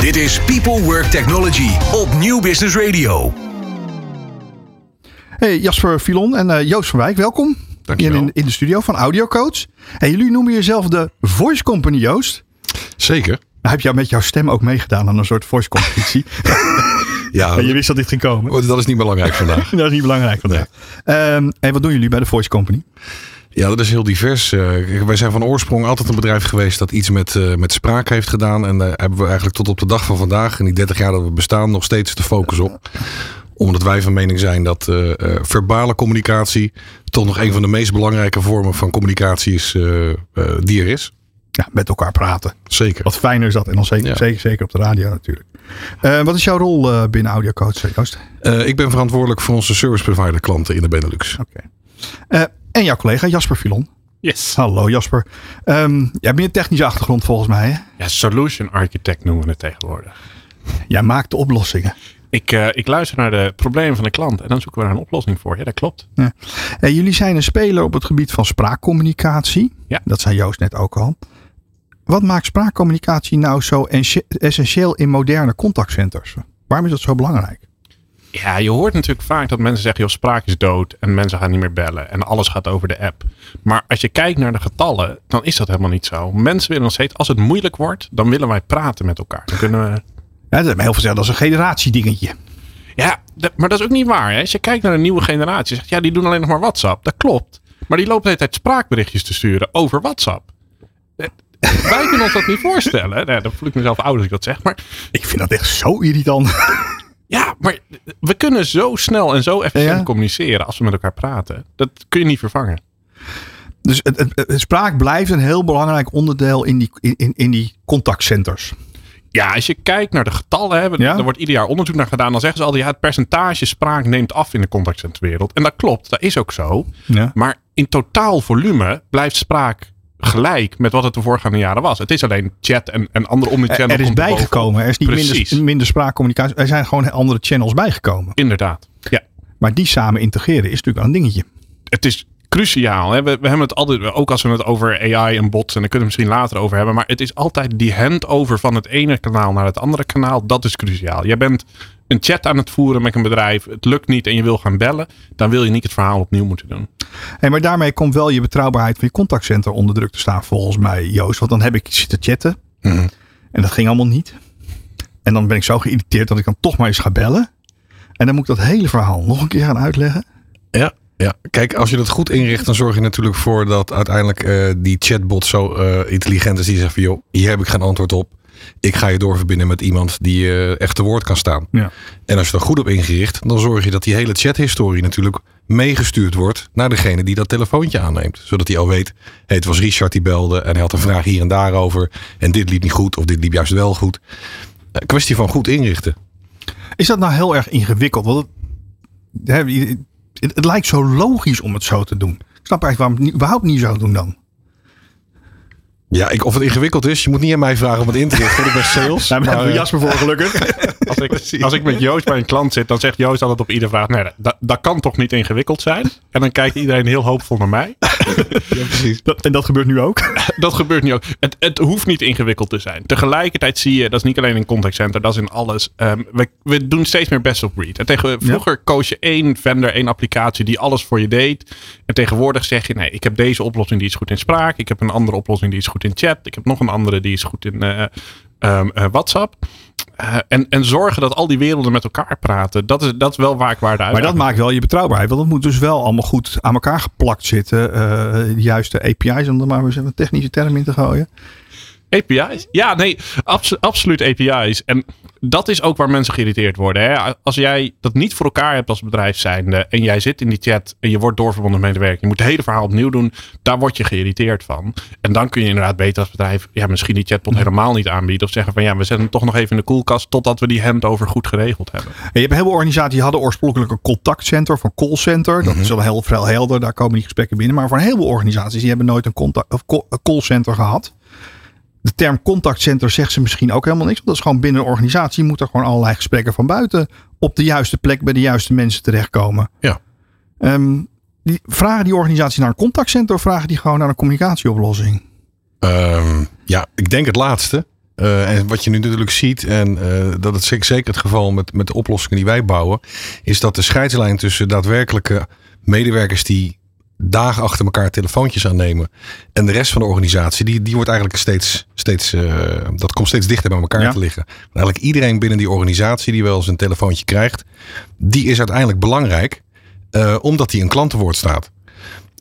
Dit is People Work Technology op Nieuw Business Radio. Hey, Jasper Filon en uh, Joost van Wijk, welkom. Dankjewel. In, in de studio van Audio Coach. En jullie noemen jezelf de Voice Company, Joost. Zeker. Nou, heb jij met jouw stem ook meegedaan aan een soort voice competitie? Ja, En je wist dat dit ging komen. dat is niet belangrijk vandaag. Dat is niet belangrijk vandaag. Ehm, en wat doen jullie bij de Voice Company? Ja, dat is heel divers. Eh, wij zijn van oorsprong altijd een bedrijf geweest dat iets met, eh, met spraak heeft gedaan. En daar hebben we eigenlijk tot op de dag van vandaag, in die 30 jaar dat we bestaan, nog steeds de focus op. Omdat wij van mening zijn dat eh, eh, verbale communicatie toch nog een van de meest belangrijke vormen van communicatie is eh, eh, die er is. Ja, met elkaar praten. Zeker. Wat fijner is dat. En dan zeker, Ja. zeker, zeker op de radio natuurlijk. Eh, wat is jouw rol eh, binnen Audio Coach, eh, Joost? Eh, ik ben verantwoordelijk voor onze service provider klanten in de Benelux. Oké. Eh, en jouw collega Jasper Filon. Yes. Hallo Jasper. Ehm jij hebt meer technische achtergrond volgens mij. Hè? Ja, solution architect noemen we het tegenwoordig. Jij maakt de oplossingen. Ik, eh, ik luister naar de problemen van de klant en dan zoeken we daar een oplossing voor. Ja, dat klopt. Ja. En jullie zijn een speler op het gebied van spraakcommunicatie. Ja. Dat zei Joost net ook al. Wat maakt spraakcommunicatie nou zo esse- essentieel in moderne contactcenters? Waarom is dat zo belangrijk? Ja, je hoort natuurlijk vaak dat mensen zeggen, joh, spraak is dood en mensen gaan niet meer bellen en alles gaat over de app. Maar als je kijkt naar de getallen, dan is dat helemaal niet zo. Mensen willen nog steeds, als het moeilijk wordt, dan willen wij praten met elkaar. Dan kunnen we Ja, dat is heel veel dat is een generatiedingetje. Ja, maar dat is ook niet waar. Hè? Als je kijkt naar de nieuwe generatie, zegt ja, die doen alleen nog maar WhatsApp. Dat klopt. Maar die lopen de hele tijd spraakberichtjes te sturen over WhatsApp. Eh, Wij kunnen ons dat niet voorstellen. Nou, dan voel ik mezelf oud als ik dat zeg. Maar Ik vind dat echt zo irritant. Ja, maar we kunnen zo snel en zo efficiënt Ja. communiceren als we met elkaar praten. Dat kun je niet vervangen. Dus het, het- het- spraak blijft een heel belangrijk onderdeel in die, in, in, in die contactcenters. Ja, als je kijkt naar de getallen, hè, Ja? er wordt ieder jaar onderzoek naar gedaan. Dan zeggen ze altijd, ja, het percentage spraak neemt af in de contactcenterwereld. En dat klopt, dat is ook zo. Ja. Maar in totaal volume blijft spraak gelijk met wat het de voorgaande jaren was. Het is alleen chat en, en andere omnichannel. Er is bijgekomen. Er is niet Precies. minder, minder spraakcommunicatie. Er zijn gewoon andere channels bijgekomen. Inderdaad. Ja, Maar die samen integreren is natuurlijk wel een dingetje. het is cruciaal. Hè? We, we hebben het altijd, ook als we het over AI en bots, en daar kunnen we misschien later over hebben. Maar het is altijd die handover van het ene kanaal naar het andere kanaal. Dat is cruciaal. Jij bent een chat aan het voeren met een bedrijf. Het lukt niet en je wil gaan bellen. Dan wil je niet het verhaal opnieuw moeten doen. Hey, maar daarmee komt wel je betrouwbaarheid van je contactcenter onder druk te staan, volgens mij, Joost. Want dan heb ik zitten chatten. Mhm. En dat ging allemaal niet. En dan ben ik zo geïrriteerd dat ik dan toch maar eens ga bellen. En dan moet ik dat hele verhaal nog een keer gaan uitleggen. Ja, ja, kijk, als je dat goed inricht, dan zorg je natuurlijk voor dat uiteindelijk eh, die chatbot zo eh, intelligent is. Die zegt van, joh, hier heb ik geen antwoord op. Ik ga je doorverbinden met iemand die eh, echt te woord kan staan. Ja. En als je er goed op ingericht, dan zorg je dat die hele chathistorie natuurlijk meegestuurd wordt naar degene die dat telefoontje aanneemt. Zodat hij al weet, hey, het was Richard die belde en hij had een vraag hier en daar over. En dit liep niet goed of dit liep juist wel goed. Een kwestie van goed inrichten. Is dat nou heel erg ingewikkeld? Want het, het, het lijkt zo logisch om het zo te doen. Ik snap eigenlijk waarom het überhaupt niet zo doen dan. Ja, ik, of het ingewikkeld is, je moet niet aan mij vragen om het in te richten. Ik ben sales. Daar hebben we Jasper voor gelukkig. Als ik, als ik met Joost bij een klant zit, dan zegt Joost altijd op iedere vraag: nee, dat, dat kan toch niet ingewikkeld zijn? En dan kijkt iedereen heel hoopvol naar mij. ja, precies. Dat, en dat gebeurt nu ook. Dat gebeurt nu ook. Het, het hoeft niet ingewikkeld te zijn. Tegelijkertijd zie je, dat is niet alleen in contact center, dat is in alles. ehm, we, we doen steeds meer best of breed. En tegen, vroeger koos je één vendor, één applicatie die alles voor je deed. En tegenwoordig zeg je, nee, ik heb deze oplossing die is goed in spraak. Ik heb een andere oplossing die is goed in chat. Ik heb nog een andere die is goed in eh, ehm, eh, WhatsApp. Eh, en, en zorgen dat al die werelden met elkaar praten. Dat is, dat is wel waar ik waarde uit. Maar dat maakt wel je betrouwbaarheid. Want het moet dus wel allemaal goed aan elkaar geplakt zitten. eh, de juiste API's, om er maar eens een technische term in te gooien. API's? Ja, nee, abso- absoluut API's. En dat is ook waar mensen geïrriteerd worden. Hè? Als jij dat niet voor elkaar hebt als bedrijf zijnde en jij zit in die chat en je wordt doorverbonden met medewerker, je moet het hele verhaal opnieuw doen, daar word je geïrriteerd van. En dan kun je inderdaad beter als bedrijf ja, misschien die chatbot helemaal niet aanbieden of zeggen van ja, we zetten hem toch nog even in de koelkast totdat we die handover goed geregeld hebben. En je hebt heel veel organisaties die hadden oorspronkelijk een contactcenter of een callcenter. Dat is wel heel veel helder, daar komen die gesprekken binnen. Maar voor een heleboel organisaties die hebben nooit een, contact, of call- een callcenter gehad. De term contactcenter zegt ze misschien ook helemaal niks. Want dat is gewoon binnen een organisatie moeten er gewoon allerlei gesprekken van buiten op de juiste plek bij de juiste mensen terechtkomen. Ja. Ehm, die, vragen die organisaties naar een contactcenter of vragen die gewoon naar een communicatieoplossing? Ehm, ja, ik denk het laatste. Uh, en wat je nu natuurlijk ziet, en uh, dat is zeker het geval met, met de oplossingen die wij bouwen, is dat de scheidslijn tussen daadwerkelijke medewerkers die dagen achter elkaar telefoontjes aannemen. En de rest van de organisatie, die, die wordt eigenlijk steeds, steeds uh, dat komt steeds dichter bij elkaar ja. te liggen. Eigenlijk iedereen binnen die organisatie die wel eens een telefoontje krijgt, die is uiteindelijk belangrijk, uh, omdat die een klantenwoord staat.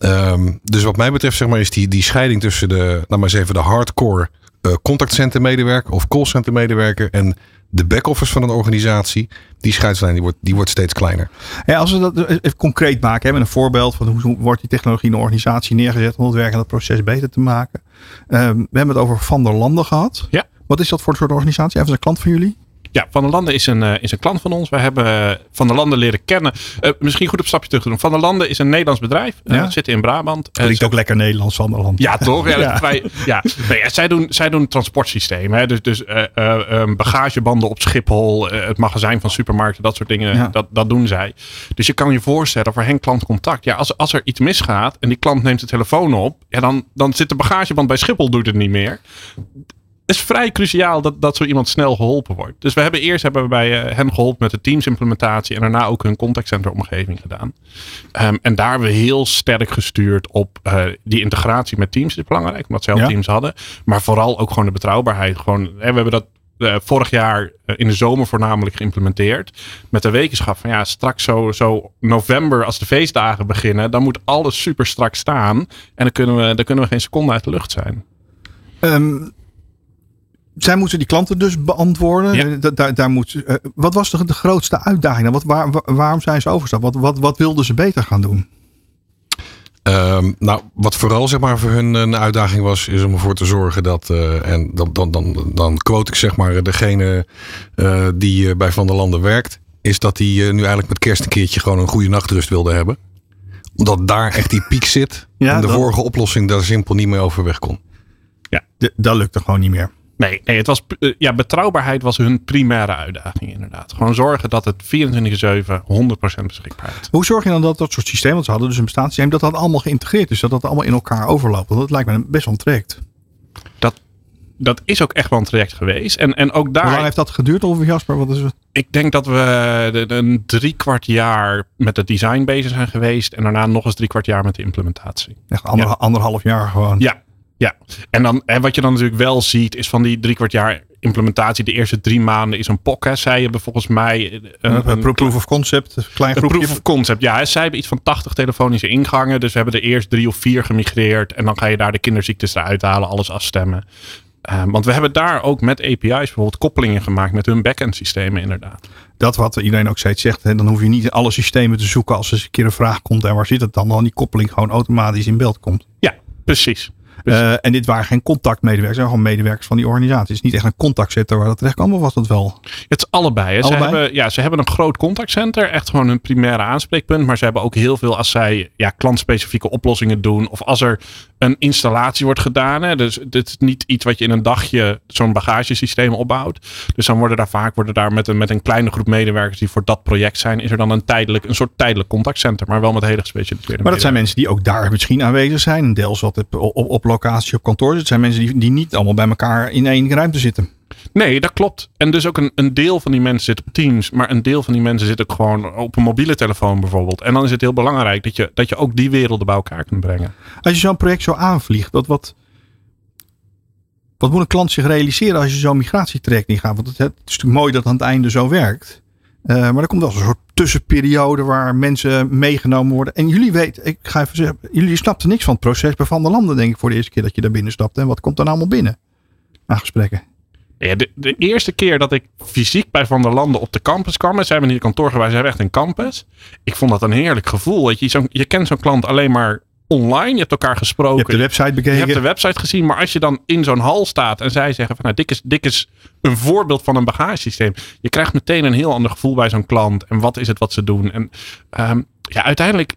Um, dus wat mij betreft, zeg maar, is die, die scheiding tussen de, nou maar eens even de hardcore uh, contactcenter medewerker of callcenter medewerker en de back-office van een organisatie, die scheidslijn die wordt, die wordt steeds kleiner. Ja, als we dat even concreet maken, hebben een voorbeeld van hoe wordt die technologie in een organisatie neergezet om het werk en het proces beter te maken. Um, we hebben het over Van der Landen gehad. Ja. Wat is dat voor een soort organisatie? Even een klant van jullie? Ja, Van der Landen is een, uh, is een klant van ons. We hebben uh, Van der Landen leren kennen. Uh, misschien goed op stapje terug te doen. Van der Landen is een Nederlands bedrijf. Ja? zit in Brabant. Klinkt ook lekker Nederlands, Van der Landen. Ja, toch? Ja, ja. Wij, ja. Nee, zij, doen, zij doen transportsystemen. Hè? Dus, dus um, bagagebanden op Schiphol. het magazijn van supermarkten. Dat soort dingen. Ja. Dat, dat doen zij. Dus je kan je voorstellen voor hen klantcontact. Ja, als, als er iets misgaat en die klant neemt de telefoon op. Ja, dan, dan zit de bagageband bij Schiphol doet het niet meer is vrij cruciaal dat, dat zo iemand snel geholpen wordt. Dus we hebben eerst hebben we bij uh, hen geholpen met de Teams implementatie en daarna ook hun contactcenter omgeving gedaan. Um, en daar hebben we heel sterk gestuurd op uh, die integratie met Teams is belangrijk, omdat ze al ja. Teams hadden. Maar vooral ook gewoon de betrouwbaarheid. Gewoon, hè, we hebben dat uh, vorig jaar in de zomer voornamelijk geïmplementeerd. Met de wetenschap van ja, straks zo, zo november als de feestdagen beginnen, dan moet alles super strak staan. En dan kunnen we, dan kunnen we geen seconde uit de lucht zijn. Um, zij moeten die klanten dus beantwoorden. Ja. Daar, daar moet, uh, wat was de, de grootste uitdaging? Wat, waar, waarom zijn ze overgestapt? Wat, wat, wat wilden ze beter gaan doen? Um, nou, wat vooral zeg maar voor hun een uitdaging was, is om ervoor te zorgen dat, uh, en dan, dan, dan, dan quote ik zeg maar degene uh, die bij Van der Landen werkt, is dat hij nu eigenlijk met kerst een keertje gewoon een goede nachtrust wilde hebben. Omdat daar echt die piek zit. Ja, en de dat... vorige oplossing daar simpel niet meer overweg kon. Ja, dat lukte gewoon niet meer. Nee, nee het was, ja, betrouwbaarheid was hun primaire uitdaging inderdaad. Gewoon zorgen dat het 24-7 100% beschikbaar is. Hoe zorg je dan dat dat soort systemen, want ze hadden dus een bestaanssysteem, dat dat allemaal geïntegreerd is, dat dat allemaal in elkaar overloopt? Want dat lijkt me best wel een traject. Dat, dat is ook echt wel een traject geweest. En, en ook daar. Hoe lang heeft dat geduurd over Jasper? Wat is het? Ik denk dat we een drie kwart jaar met het design bezig zijn geweest. En daarna nog eens drie kwart jaar met de implementatie. Echt ander, ja. anderhalf jaar gewoon. Ja, ja, en dan, en wat je dan natuurlijk wel ziet, is van die drie kwart jaar implementatie, de eerste drie maanden is een POC. Hè. Zij hebben volgens mij een, een, een proof of concept, een klein groepje. Een proof of concept, ja. Zij hebben iets van 80 telefonische ingangen. Dus we hebben er eerst drie of vier gemigreerd. En dan ga je daar de kinderziektes eruit halen, alles afstemmen. Uh, want we hebben daar ook met API's bijvoorbeeld koppelingen gemaakt met hun backend systemen inderdaad. Dat wat iedereen ook steeds zegt. Hè, dan hoef je niet alle systemen te zoeken als er eens een keer een vraag komt. En waar zit het dan? Dan die koppeling gewoon automatisch in beeld komt. Ja, precies. Uh, en dit waren geen contactmedewerkers, zijn gewoon medewerkers van die organisatie. Het is niet echt een contactcenter waar dat terecht kwam, of was dat wel? Het is allebei. Hè. allebei? Ze, hebben, ja, ze hebben een groot contactcenter, echt gewoon hun primaire aanspreekpunt. Maar ze hebben ook heel veel als zij ja, klantspecifieke oplossingen doen. Of als er een installatie wordt gedaan. Hè. Dus dit is niet iets wat je in een dagje zo'n bagagesysteem opbouwt. Dus dan worden daar vaak worden daar met een, met een kleine groep medewerkers die voor dat project zijn, is er dan een tijdelijk, een soort tijdelijk contactcenter, maar wel met hele gespecialiseerde. Maar dat zijn mensen die ook daar misschien aanwezig zijn. Deels wat op, op, op locatie op kantoor. Het zijn mensen die, die niet allemaal bij elkaar in één ruimte zitten. Nee, dat klopt. En dus ook een, een deel van die mensen zit op Teams, maar een deel van die mensen zit ook gewoon op een mobiele telefoon bijvoorbeeld. En dan is het heel belangrijk dat je, dat je ook die werelden bij elkaar kunt brengen. Als je zo'n project zo aanvliegt, wat, wat, wat moet een klant zich realiseren als je zo'n migratietraject niet gaat? Want het, het, is natuurlijk mooi dat het aan het einde zo werkt. Uh, maar er komt wel een soort tussenperiode waar mensen meegenomen worden. En jullie weten, ik ga even zeggen, jullie snapten niks van het proces bij Van der Landen, denk ik, voor de eerste keer dat je daar binnen stapte. En wat komt er nou allemaal binnen? Aan gesprekken. Ja, de, eerste keer dat ik fysiek bij Van der Landen op de campus kwam. En ze hebben hier kantoor geweest, ze hebben echt een campus. Ik vond dat een heerlijk gevoel. Weet je, zo, je kent zo'n klant alleen maar online. Je hebt elkaar gesproken. Je hebt de website bekeken. Je hebt de website gezien. Maar als je dan in zo'n hal staat en zij zeggen van nou, dit is, dit is een voorbeeld van een bagagesysteem. Je krijgt meteen een heel ander gevoel bij zo'n klant. En wat is het wat ze doen? En um, ja, uiteindelijk,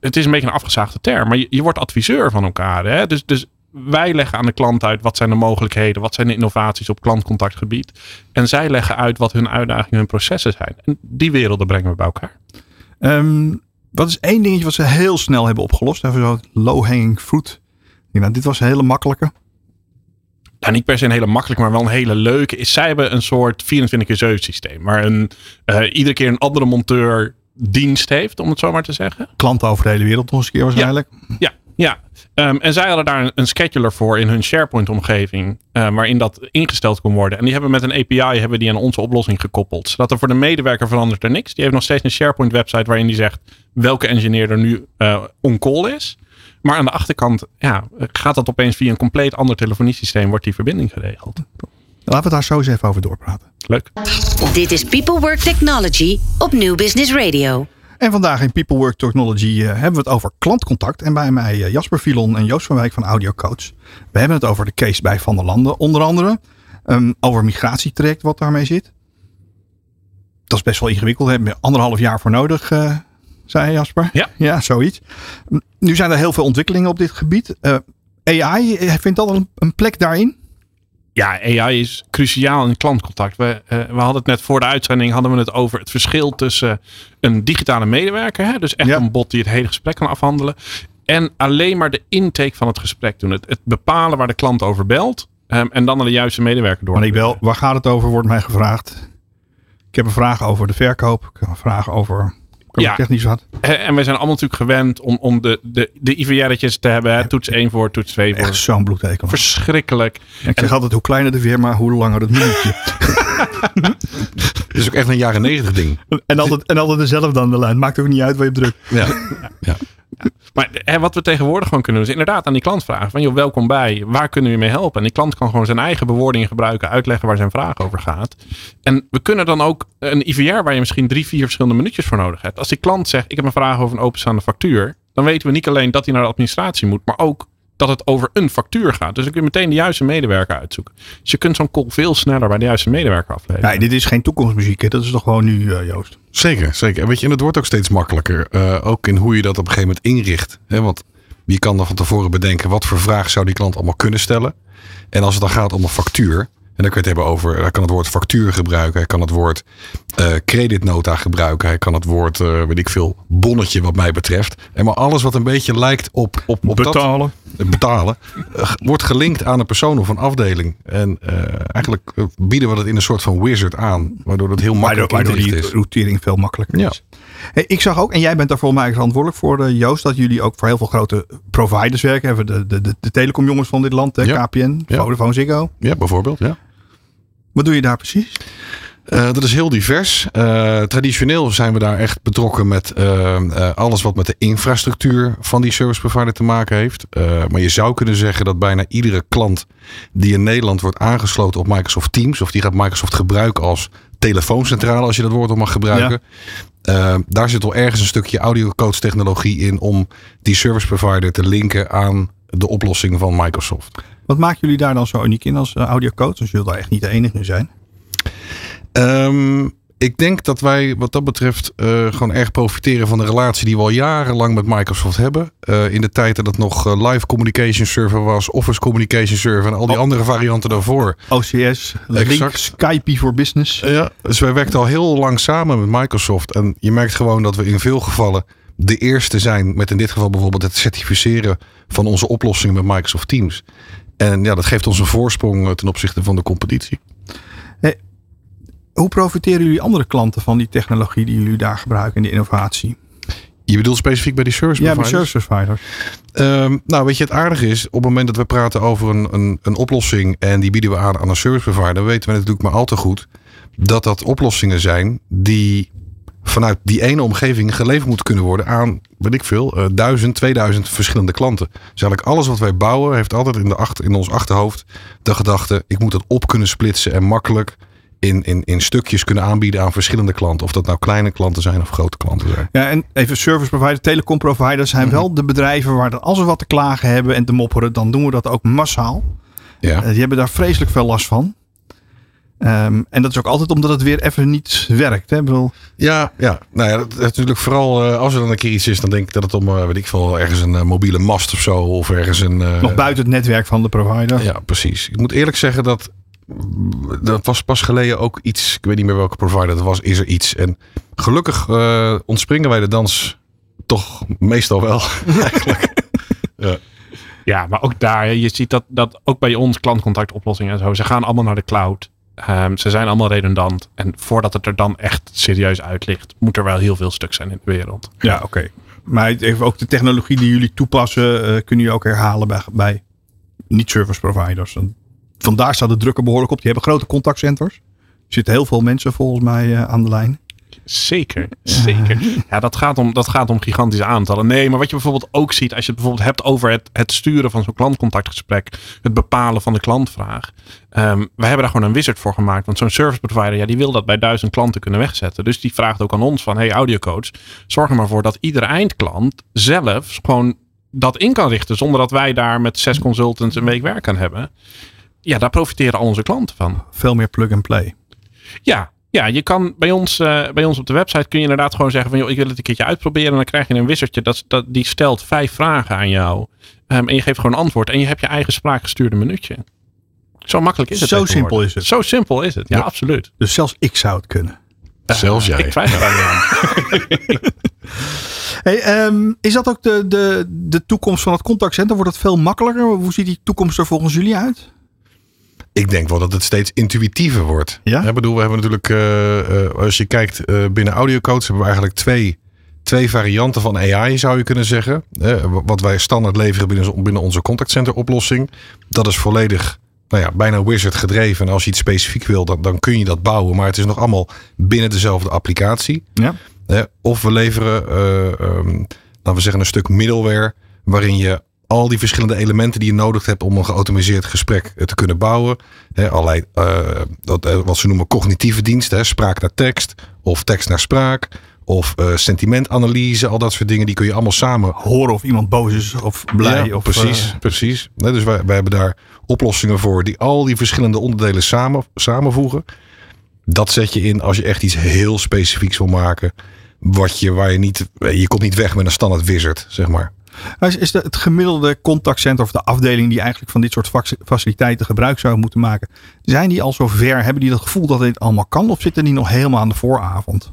het is een beetje een afgezaagde term. Maar je, je wordt adviseur van elkaar. Hè? Dus, dus wij leggen aan de klant uit wat zijn de mogelijkheden, wat zijn de innovaties op klantcontactgebied. En zij leggen uit wat hun uitdagingen, hun processen zijn. En die werelden brengen we bij elkaar. Um, wat is één dingetje wat ze heel snel hebben opgelost? Even zo low hanging fruit. Nou, dit was een hele makkelijke. ja, niet per se een hele makkelijke, maar wel een hele leuke. Is zij hebben een soort 24 keer 7 systeem. Waar een, uh, iedere keer een andere monteur dienst heeft, om het zo maar te zeggen. Klanten over de hele wereld nog eens een keer waarschijnlijk. Ja, ja. Ja. Um, en zij hadden daar een, een, scheduler voor in hun SharePoint-omgeving, uh, waarin dat ingesteld kon worden. En die hebben met een API hebben die aan onze oplossing gekoppeld. Zodat er voor de medewerker verandert er niks. Die heeft nog steeds een SharePoint-website waarin die zegt welke engineer er nu uh, on call is. Maar aan de achterkant ja, gaat dat opeens via een compleet ander telefoniesysteem, wordt die verbinding geregeld. Laten we daar zo eens even over doorpraten. Leuk. Dit is People Work Technology op New Business Radio. En vandaag in People Work Technology uh, hebben we het over klantcontact. En bij mij uh, Jasper Filon en Joost van Wijk van Audio Coach. We hebben het over de case bij Van der Landen onder andere. Um, over migratietraject wat daarmee zit. Dat is best wel ingewikkeld. Daar hebben we anderhalf jaar voor nodig, uh, zei Jasper. Ja. Ja, zoiets. Nu zijn er heel veel ontwikkelingen op dit gebied. AI, vindt dat een plek daarin? Ja, AI is cruciaal in klantcontact. We, uh, we hadden het net voor de uitzending hadden we het over het verschil tussen een digitale medewerker, hè, dus echt Ja. een bot die het hele gesprek kan afhandelen, en alleen maar de intake van het gesprek doen. Het, het bepalen waar de klant over belt ehm, en dan naar de juiste medewerker door. Maar ik bel, waar gaat het over, wordt mij gevraagd. Ik heb een vraag over de verkoop. Ik heb een vraag over Ja. technisch wat. Eh, En wij zijn allemaal natuurlijk gewend om, om de, de, de IVR'tjes te hebben. Hè? Toets 1 voor, toets 2 voor. Echt zo'n bloedteken. Verschrikkelijk. Ik zeg altijd, hoe kleiner de weer, maar hoe langer het minuutje. Het is ook echt een jaren negentig ding. en, altijd, en altijd dezelfde aan de lijn. Maakt ook niet uit waar je op drukt. Ja. ja. Maar hè, wat we tegenwoordig gewoon kunnen doen, is inderdaad aan die klant vragen: van joh, welkom bij, waar kunnen we je mee helpen? En die klant kan gewoon zijn eigen bewoordingen gebruiken, uitleggen waar zijn vraag over gaat. En we kunnen dan ook een IVR waar je misschien drie, vier verschillende minuutjes voor nodig hebt. Als die klant zegt: ik heb een vraag over een openstaande factuur, dan weten we niet alleen dat hij naar de administratie moet, maar ook dat het over een factuur gaat. Dus dan kun je meteen de juiste medewerker uitzoeken. Dus je kunt zo'n call veel sneller bij de juiste medewerker afleveren. Nee, dit is geen toekomstmuziek. Hè. Dat is toch gewoon nu, eh, Joost. Zeker, zeker. En weet je, en het wordt ook steeds makkelijker. eh, ook in hoe je dat op een gegeven moment inricht. Hè? Want wie kan dan van tevoren bedenken wat voor vraag zou die klant allemaal kunnen stellen. En als het dan gaat om een factuur. En dan kun je het hebben over, hij kan het woord factuur gebruiken. Hij kan het woord eh creditnota gebruiken. Hij kan het woord, eh, weet ik veel, bonnetje wat mij betreft. En maar alles wat een beetje lijkt op, op, op dat, Betalen. het betalen, eh, wordt gelinkt aan een persoon of een afdeling. En eh, eigenlijk bieden we dat in een soort van wizard aan. Waardoor het heel Waardoor, makkelijk waardoor in te die is. routering veel makkelijker Ja. is. Hey, ik zag ook, en jij bent daar volgens mij verantwoordelijk voor, Joost, dat jullie ook voor heel veel grote providers werken. Hebben de, de, de, de telecomjongens van dit land, hè, Ja. KPN, Ja. Vodafone, Ziggo. Ja, bijvoorbeeld. Ja. Wat doe je daar precies? Eh, dat is heel divers. Eh, traditioneel zijn we daar echt betrokken met eh, alles wat met de infrastructuur van die service provider te maken heeft. Maar je zou kunnen zeggen dat bijna iedere klant die in Nederland wordt aangesloten op Microsoft Teams, of die gaat Microsoft gebruiken als telefooncentrale, als je dat woord al mag gebruiken. eh, daar zit al ergens een stukje audiocoach technologie in om die service provider te linken aan de oplossing van Microsoft. Wat maken jullie daar dan zo uniek in als uh, audiocoach? Dus je zult daar echt niet de enige in zijn. Ehm, ik denk dat wij wat dat betreft eh, gewoon erg profiteren van de relatie die we al jarenlang met Microsoft hebben. Eh, in de tijd dat het nog eh, Live Communication Server was, Office Communication Server en al die Oh. andere varianten daarvoor. OCS, Link, Exact. Skype voor Business. Ja, dus wij werken al heel lang samen met Microsoft. En je merkt gewoon dat we in veel gevallen de eerste zijn met in dit geval bijvoorbeeld het certificeren van onze oplossingen met Microsoft Teams. En ja, dat geeft ons een voorsprong ten opzichte van de competitie. Hoe profiteren jullie andere klanten van die technologie die jullie daar gebruiken en die innovatie? Je bedoelt specifiek bij die service Ja, bij providers? service providers. Ehm, nou, weet je, het aardige is, op het moment dat we praten over een, een, een oplossing en die bieden we aan aan een service provider, weten we natuurlijk maar al te goed dat dat oplossingen zijn die vanuit die ene omgeving geleverd moeten kunnen worden aan, weet ik veel, eh, duizend, tweeduizend verschillende klanten. Dus eigenlijk alles wat wij bouwen heeft altijd in, de achter, in ons achterhoofd de gedachte, ik moet het op kunnen splitsen en makkelijk in, in, in stukjes kunnen aanbieden aan verschillende klanten. Of dat nou kleine klanten zijn of grote klanten zijn. Ja, en even service providers, telecom providers zijn wel de bedrijven waar dat als we wat te klagen hebben en te mopperen, dan doen we dat ook massaal. Ja. Eh, die hebben daar vreselijk veel last van. Ehm, en dat is ook altijd omdat het weer even niet werkt. Hè? Bedoel, Ja, ja. Nou ja, dat, is natuurlijk vooral eh, als er dan een keer iets is, dan denk ik dat het om, eh, weet ik veel, ergens een mobiele mast of zo, of ergens een. nog buiten het netwerk van de provider. Ja, precies. Ik moet eerlijk zeggen dat dat was pas geleden ook iets. Ik weet niet meer welke provider het was. Is er iets? En gelukkig eh, ontspringen wij de dans toch meestal wel. eigenlijk. Ja. Ja, maar ook daar, je ziet dat, dat ook bij ons klantcontactoplossingen en zo, ze gaan allemaal naar de cloud. Ehm, ze zijn allemaal redundant. En voordat het er dan echt serieus uit ligt, moet er wel heel veel stuk zijn in de wereld. Ja, oké. Maar even ook de technologie die jullie toepassen, eh, kunnen jullie ook herhalen bij, bij niet-service providers. En Vandaar staat de druk er behoorlijk op. Die hebben grote contactcenters. Er zitten heel veel mensen volgens mij eh, aan de lijn. Zeker, zeker. Ja, dat gaat, om, dat gaat om gigantische aantallen. Nee, maar wat je bijvoorbeeld ook ziet, als je het bijvoorbeeld hebt over het, het sturen van zo'n klantcontactgesprek, het bepalen van de klantvraag. Ehm wij hebben daar gewoon een wizard voor gemaakt. Want zo'n service provider, ja, die wil dat bij duizend klanten kunnen wegzetten. Dus die vraagt ook aan ons van, hey audiocoach, zorg er maar voor dat iedere eindklant zelf gewoon dat in kan richten. Zonder dat wij daar met zes consultants een week werk aan hebben. Ja, daar profiteren al onze klanten van. Veel meer plug and play. Ja, ja, je kan bij ons, eh, bij ons op de website kun je inderdaad gewoon zeggen van joh, ik wil het een keertje uitproberen. En dan krijg je een wizardje dat, dat die stelt vijf vragen aan jou. Ehm, en je geeft gewoon een antwoord. En je hebt je eigen spraakgestuurde minuutje. Zo makkelijk is het. Zo simpel is het. Zo simpel is het. Ja, Ja. absoluut. Dus zelfs ik zou het kunnen. Zelfs jij. Ik twijfel aan. Hey, ehm, is dat ook de, de, de toekomst van het contactcenter? Wordt het veel makkelijker? Hoe ziet die toekomst er volgens jullie uit? Ik denk wel dat het steeds intuïtiever wordt. Ja? Ik bedoel, we hebben natuurlijk, eh, eh, als je kijkt eh, binnen AudioCodes, hebben we eigenlijk twee, twee varianten van AI, zou je kunnen zeggen. Wat wij standaard leveren binnen, binnen onze contactcenter oplossing. Dat is volledig, nou ja, bijna wizard gedreven. En als je iets specifiek wil, dan, dan kun je dat bouwen. Maar het is nog allemaal binnen dezelfde applicatie. Ja. Of we leveren, ehm, laten we zeggen, een stuk middleware. Waarin je al die verschillende elementen die je nodig hebt om een geautomatiseerd gesprek eh, te kunnen bouwen. Hè, allerlei, eh, dat, eh, wat ze noemen cognitieve diensten. Hè, spraak naar tekst of tekst naar spraak. Of sentimentanalyse, al dat soort dingen. Die kun je allemaal samen Horen of iemand boos is of blij. ja, of, precies, precies. Nee, dus wij, wij hebben daar oplossingen voor die al die verschillende onderdelen samen, samenvoegen. Dat zet je in als je echt iets heel specifieks wil maken. Wat je, waar je niet, je komt niet weg met een standaard wizard, zeg maar. Is, de, het gemiddelde contactcenter of de afdeling die eigenlijk van dit soort fac- faciliteiten gebruik zou moeten maken, zijn die al zo ver? Hebben die dat gevoel dat dit allemaal kan? Of zitten die nog helemaal aan de vooravond?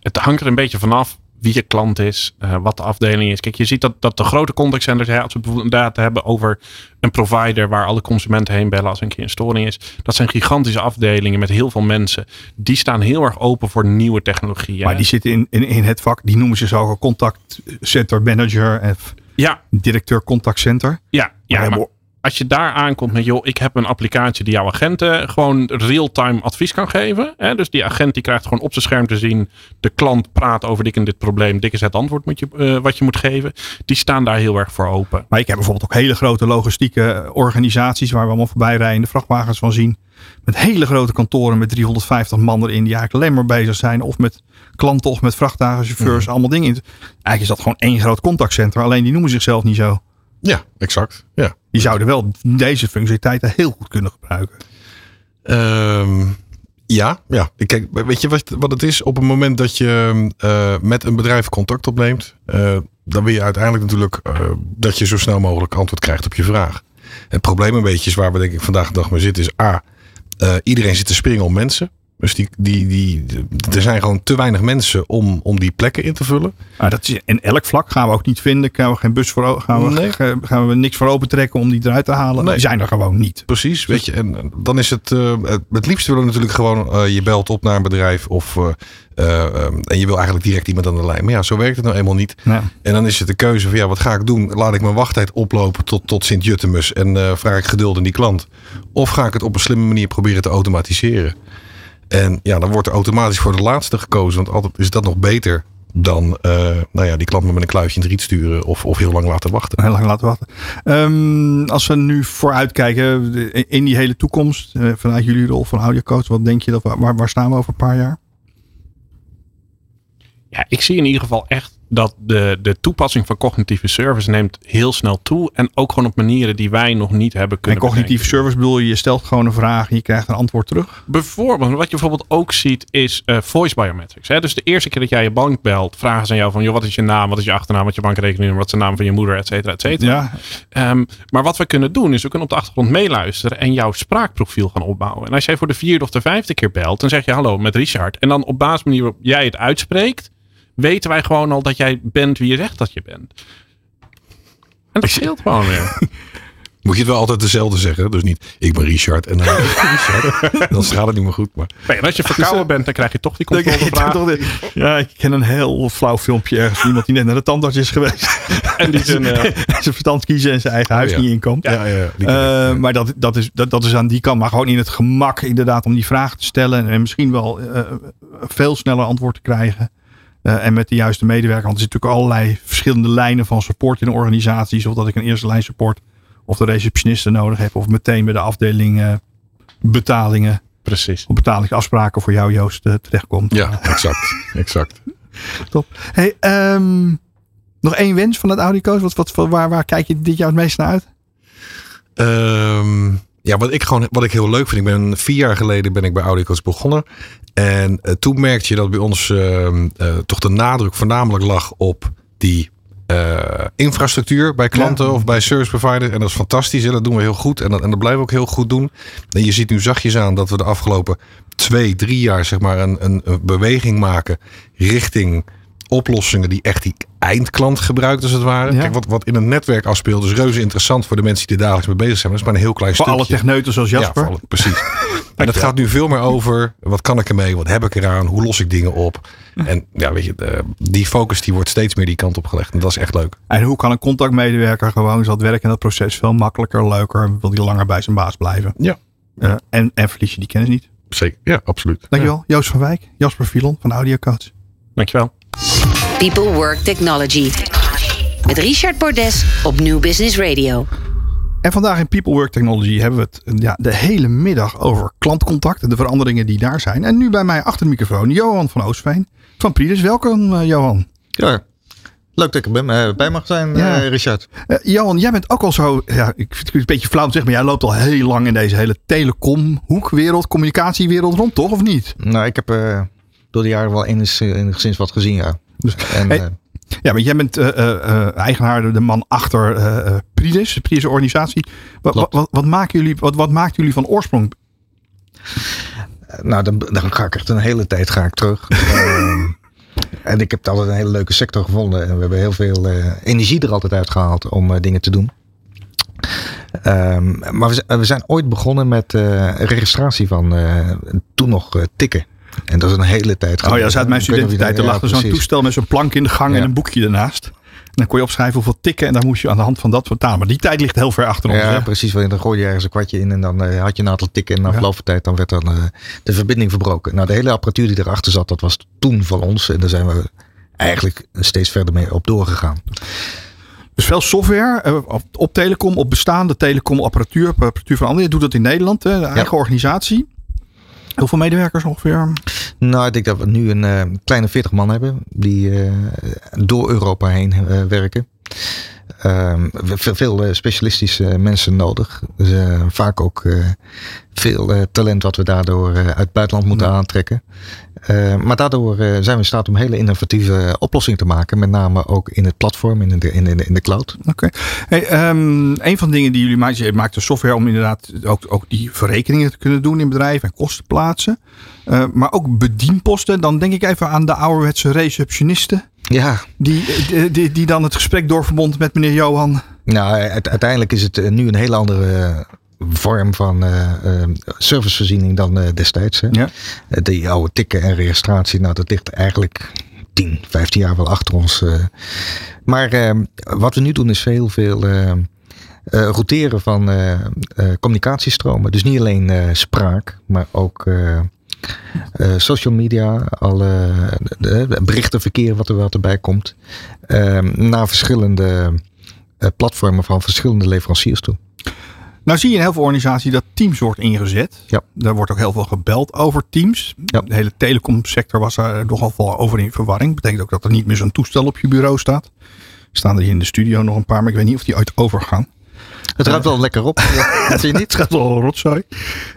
het hangt er een beetje vanaf wie je klant is, eh, wat de afdeling is. Kijk, je ziet dat, dat de grote contactcenters, hè, als we bijvoorbeeld inderdaad hebben over een provider waar alle consumenten heen bellen als een keer een storing is. Dat zijn gigantische afdelingen met heel veel mensen. Die staan heel erg open voor nieuwe technologieën. Maar die zitten in, in, in het vak, die noemen ze zo ook contactcenter manager en ja, directeur contactcenter. ja, ja. Maar als je daar aankomt met, joh, ik heb een applicatie die jouw agenten gewoon real-time advies kan geven. Hè? Dus die agent die krijgt gewoon op zijn scherm te zien, de klant praat over dit en dit probleem. Dit is het antwoord moet je, eh, wat je moet geven. Die staan daar heel erg voor open. Maar ik heb bijvoorbeeld ook hele grote logistieke organisaties waar we allemaal voorbij rijden, de vrachtwagens van zien. Met hele grote kantoren met 350 man erin die eigenlijk alleen maar bezig zijn. Of met klanten of met vrachtwagenchauffeurs, allemaal dingen. Eigenlijk is dat gewoon één groot contactcenter. Alleen die noemen zichzelf niet zo. Ja, exact. Ja. Die zouden wel deze functionaliteiten heel goed kunnen gebruiken. Ehm, ja, ja. Kijk, weet je wat, het is? Op het moment dat je eh, met een bedrijf contact opneemt, eh, dan wil je uiteindelijk natuurlijk eh, dat je zo snel mogelijk antwoord krijgt op je vraag. Het probleem een beetje is waar we denk ik vandaag de dag mee zitten, is A, iedereen zit te springen om mensen. Dus die, die, die, er zijn gewoon te weinig mensen om, om die plekken in te vullen. Maar dat is in elk vlak gaan we ook niet vinden. Gaan we geen bus voor gaan we, Nee. gaan we niks voor open trekken om die eruit te halen. Nee. Die zijn er gewoon niet. Precies, weet je. En dan is het, eh, het, het liefst willen we natuurlijk gewoon, eh, je belt op naar een bedrijf of, eh, eh, eh, en je wil eigenlijk direct iemand aan de lijn. Maar ja, zo werkt het nou eenmaal niet. Ja. En dan is het de keuze van, ja, wat ga ik doen? Laat ik mijn wachttijd oplopen tot, tot Sint-Juttemus en eh, vraag ik geduld aan die klant? Of ga ik het op een slimme manier proberen te automatiseren? En ja, dan wordt er automatisch voor de laatste gekozen, want altijd is dat nog beter dan eh, nou ja, die klant me met een kluitje in het riet sturen of, of heel lang laten wachten. Heel lang laten wachten. Ehm, als we nu vooruitkijken in die hele toekomst. eh, vanuit jullie rol van audiocoach. Wat denk je dat we, waar, waar staan we over een paar jaar? Ja, ik zie in ieder geval echt dat de, de toepassing van cognitieve service neemt heel snel toe. En ook gewoon op manieren die wij nog niet hebben En kunnen cognitieve bedenken. service bedoel je, je stelt gewoon een vraag en je krijgt een antwoord terug. Bijvoorbeeld, wat je bijvoorbeeld ook ziet, is eh, voice biometrics. Hè? Dus de eerste keer dat jij je bank belt, vragen ze aan jou van, joh, wat is je naam, wat is je achternaam, wat is je bankrekening, wat is de naam van je moeder, et cetera, et cetera. Ja, Ehm, maar wat we kunnen doen, is we kunnen op de achtergrond meeluisteren en jouw spraakprofiel gaan opbouwen. En als jij voor de vierde of de vijfde keer belt, dan zeg je hallo met Richard. En dan op basis van waarop jij het uitspreekt, weten wij gewoon al dat jij bent wie je zegt dat je bent. En dat scheelt gewoon weer. Moet je het wel altijd dezelfde zeggen. Dus niet, ik ben Richard. En dan, Richard. dan gaat het niet meer goed. Maar Nee, en als je verkouden bent, dan krijg je toch die de- Ja, ik ken een heel flauw filmpje ergens. van Iemand die net naar de tandarts is geweest. En die zijn, eh, zijn verstand kiezen en zijn eigen huis ja. niet inkomt. ja, ja, ja, Eh, maar dat, dat, is, dat, dat is aan die kant. Maar gewoon in het gemak inderdaad om die vragen te stellen. En misschien wel eh, veel sneller antwoord te krijgen. Eh, en met de juiste medewerker. Want er zitten natuurlijk allerlei verschillende lijnen van support in organisaties. Of dat ik een eerste lijn support. Of de receptionisten nodig heb. Of meteen bij de afdeling eh, betalingen. precies. Of betalingsafspraken voor jou Joost eh, terechtkomt. ja, exact. exact. Top. Hey, ehm, nog één wens van het Audico's. Wat, wat, waar, waar kijk je dit jaar het meest naar uit? Ehm, ja, wat ik gewoon wat ik heel leuk vind. Ik ben vier jaar geleden ben ik bij Audicos begonnen. En eh, toen merkte je dat bij ons ehm, eh, toch de nadruk voornamelijk lag op die eh, infrastructuur bij klanten Ja. of bij service providers. En dat is fantastisch. Hè? Dat doen we heel goed. En dat, en dat blijven we ook heel goed doen. En je ziet nu zachtjes aan dat we de afgelopen twee, drie jaar zeg maar een, een beweging maken richting oplossingen die echt die eindklant gebruikt als het ware. Ja. Kijk, wat, wat in een netwerk afspeelt is reuze interessant voor de mensen die er dagelijks mee bezig zijn. Maar dat is maar een heel klein Voor stukje. alle techneuten zoals Ja, Jasper. voor alle- precies. en het gaat nu veel meer over wat kan ik ermee, wat heb ik eraan, hoe los ik dingen op. En ja, weet je, de- die focus die wordt steeds meer die kant op gelegd. En dat is echt leuk. En hoe kan een contactmedewerker gewoon zo het werk en dat proces veel makkelijker, leuker, wil die langer bij zijn baas blijven? Ja. Eh, en, en verlies je die kennis niet. Zeker. Ja, absoluut. Dankjewel. Joost van Wijk, Jasper Filon van Audio Coach. Dankjewel. People Work Technology. Met Richard Bordes op New Business Radio. En vandaag in People Work Technology hebben we het ja, de hele middag over klantcontact en de veranderingen die daar zijn. En nu bij mij achter de microfoon Johan van Oostveen van Pridus. Welkom eh, Johan. Ja, leuk dat ik er eh, bij mag zijn, Ja. eh, Richard. Johan, jij bent ook al zo, ja, ik vind het een beetje flauw om te zeggen, maar jij loopt al heel lang in deze hele telecom-hoekwereld, communicatiewereld rond, toch? Of niet? Nou, ik heb eh, door de jaren wel enig- enigszins wat gezien, ja. Dus, En, Hey, eh, Ja, want jij bent eh, eigenaar, de man achter eh, Pridus, de Pridus organisatie. Wat, wat, wat, maken jullie, wat, wat maakt jullie van oorsprong? nou, dan, dan ga ik echt een hele tijd ga ik terug. Ehm, en ik heb het altijd een hele leuke sector gevonden. En we hebben heel veel energie er altijd uit gehaald om dingen te doen. Ehm, maar we, zijn- we zijn ooit begonnen met registratie van toen nog tikken. En dat is een hele tijd Oh ja, dat is uit mijn studententijd. Er lag er zo'n toestel met zo'n plank in de gang en een boekje ernaast. En dan kon je opschrijven hoeveel tikken en dan moest je aan de hand van dat vertalen. Maar die tijd ligt heel ver achter ons. Ja, hè? precies. want Dan gooi je ergens een kwartje in en dan eh, had je een aantal tikken. En na verloop van tijd dan werd dan eh, de verbinding verbroken. Nou, de hele apparatuur die erachter zat, dat was toen van ons. En daar zijn we eigenlijk steeds verder mee op doorgegaan. Dus veel software eh, op, telecom, op bestaande telecomapparatuur, op apparatuur van anderen. Je doet dat in Nederland, hè, de eigen organisatie. Hoeveel medewerkers ongeveer? Nou, ik denk dat we nu een eh, kleine 40 man hebben die eh, door Europa heen eh, werken. Ehm, we- veel, veel eh, specialistische mensen nodig. Dus, eh, vaak ook eh, veel eh, talent wat we daardoor eh, uit het buitenland moeten aantrekken. Eh, maar daardoor eh, zijn we in staat om hele innovatieve oplossingen te maken. Met name ook in het platform, in de, in de, in de cloud. Oké. Hey, ehm, een van de dingen die jullie maken, je maakt de software om inderdaad ook, ook die verrekeningen te kunnen doen in bedrijven en kosten te plaatsen. Eh, maar ook bedienposten. Dan denk ik even aan de ouderwetse receptionisten. Ja, Die, die, die, dan het gesprek doorverbond met meneer Johan. Nou, uite- uiteindelijk is het eh, nu een hele andere eh, vorm van eh, servicevoorziening dan destijds. Hè? Ja. Die oude tikken en registratie, nou, dat ligt eigenlijk 10, 15 jaar wel achter ons. Maar wat we nu doen is heel veel eh, routeren van communicatiestromen. Dus niet alleen spraak, maar ook eh, eh, social media, alle de, berichtenverkeer wat er wat erbij komt. eh, naar verschillende eh, platformen van verschillende leveranciers toe. Nou zie je in heel veel organisaties dat Teams wordt ingezet. Ja. Daar wordt ook heel veel gebeld over Teams. Ja. De hele telecomsector was daar nogal veel over in verwarring. Betekent ook dat er niet meer zo'n toestel op je bureau staat. Er staan er hier in de studio nog een paar, maar ik weet niet of die uit overgaan. Het ruikt wel lekker op. Ja, dat zie je niet? Het gaat wel rotzooi.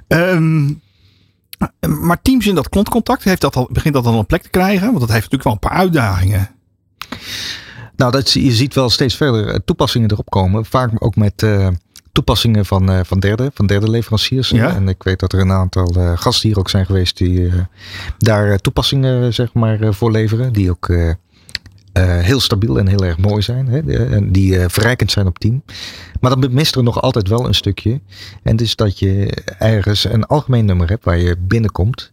Ehm, maar Teams in dat klantcontact, heeft dat al, begint dat al een plek te krijgen? Want dat heeft natuurlijk wel een paar uitdagingen. Nou, dat, je ziet wel steeds verder eh, toepassingen erop komen. Vaak ook met eh, toepassingen van, eh, van, derde, van derde leveranciers. Ja. En ik weet dat er een aantal eh, gasten hier ook zijn geweest die eh, daar eh, toepassingen zeg maar, eh, voor leveren. Die ook eh, heel stabiel en heel erg mooi zijn. Hè, en die eh, verrijkend zijn op team. Maar dan mist er nog altijd wel een stukje. En dus dat je ergens een algemeen nummer hebt waar je binnenkomt.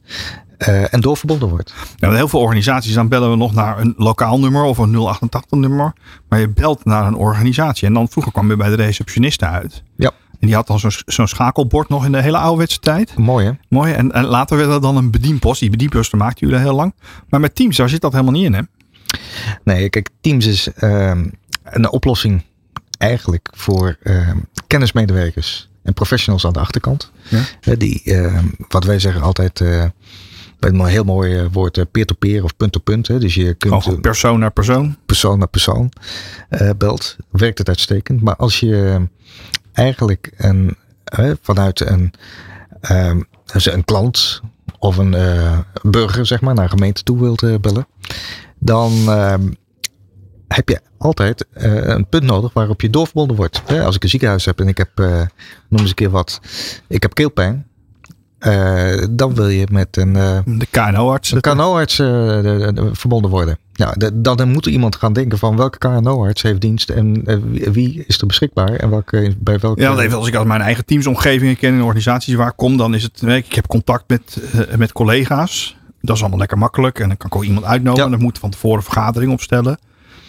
eh, en doorverbonden wordt. Ja, heel veel organisaties, dan bellen we nog naar een lokaal nummer of een 088 nummer. Maar je belt naar een organisatie. En dan vroeger kwam je bij de receptioniste uit. Ja. En die had dan zo'n schakelbord nog in de hele ouderwetse tijd. Mooi hè? Mooi. En, en later werd dat dan een bedienpost. Die bedienpost maakten jullie heel lang. Maar met Teams, daar zit dat helemaal niet in hè? Nee, kijk, Teams is ehm, een oplossing eigenlijk voor ehm, kennismedewerkers en professionals aan de achterkant. Ja. Die, ehm, wat wij zeggen altijd, eh met een heel mooi eh, woord, eh, peer-to-peer of punt-to-punt. hè. Dus je kunt persoon naar persoon. persoon naar persoon eh, belt, werkt het uitstekend. Maar als je eigenlijk een, vanuit een, dus een klant of een burger zeg maar, naar een gemeente toe wilt bellen, dan ehm, heb je altijd eh, een punt nodig waarop je doorverbonden wordt. Hè, als ik een ziekenhuis heb en ik heb, eh, noem eens een keer wat, ik heb keelpijn. eh, dan wil je met een, De KNO-arts. KNO-arts de- de- verbonden worden. Dan, moet er iemand gaan denken van welke KNO-arts heeft dienst en wie, is er beschikbaar en welke, bij welke... Ja, even als ik als mijn eigen teamsomgevingen ken in organisaties waar ik kom, dan is het, ik heb contact met, met collega's. Dat is allemaal lekker makkelijk. En dan kan ik ook iemand uitnodigen. Ja. En dan moet van tevoren een vergadering opstellen.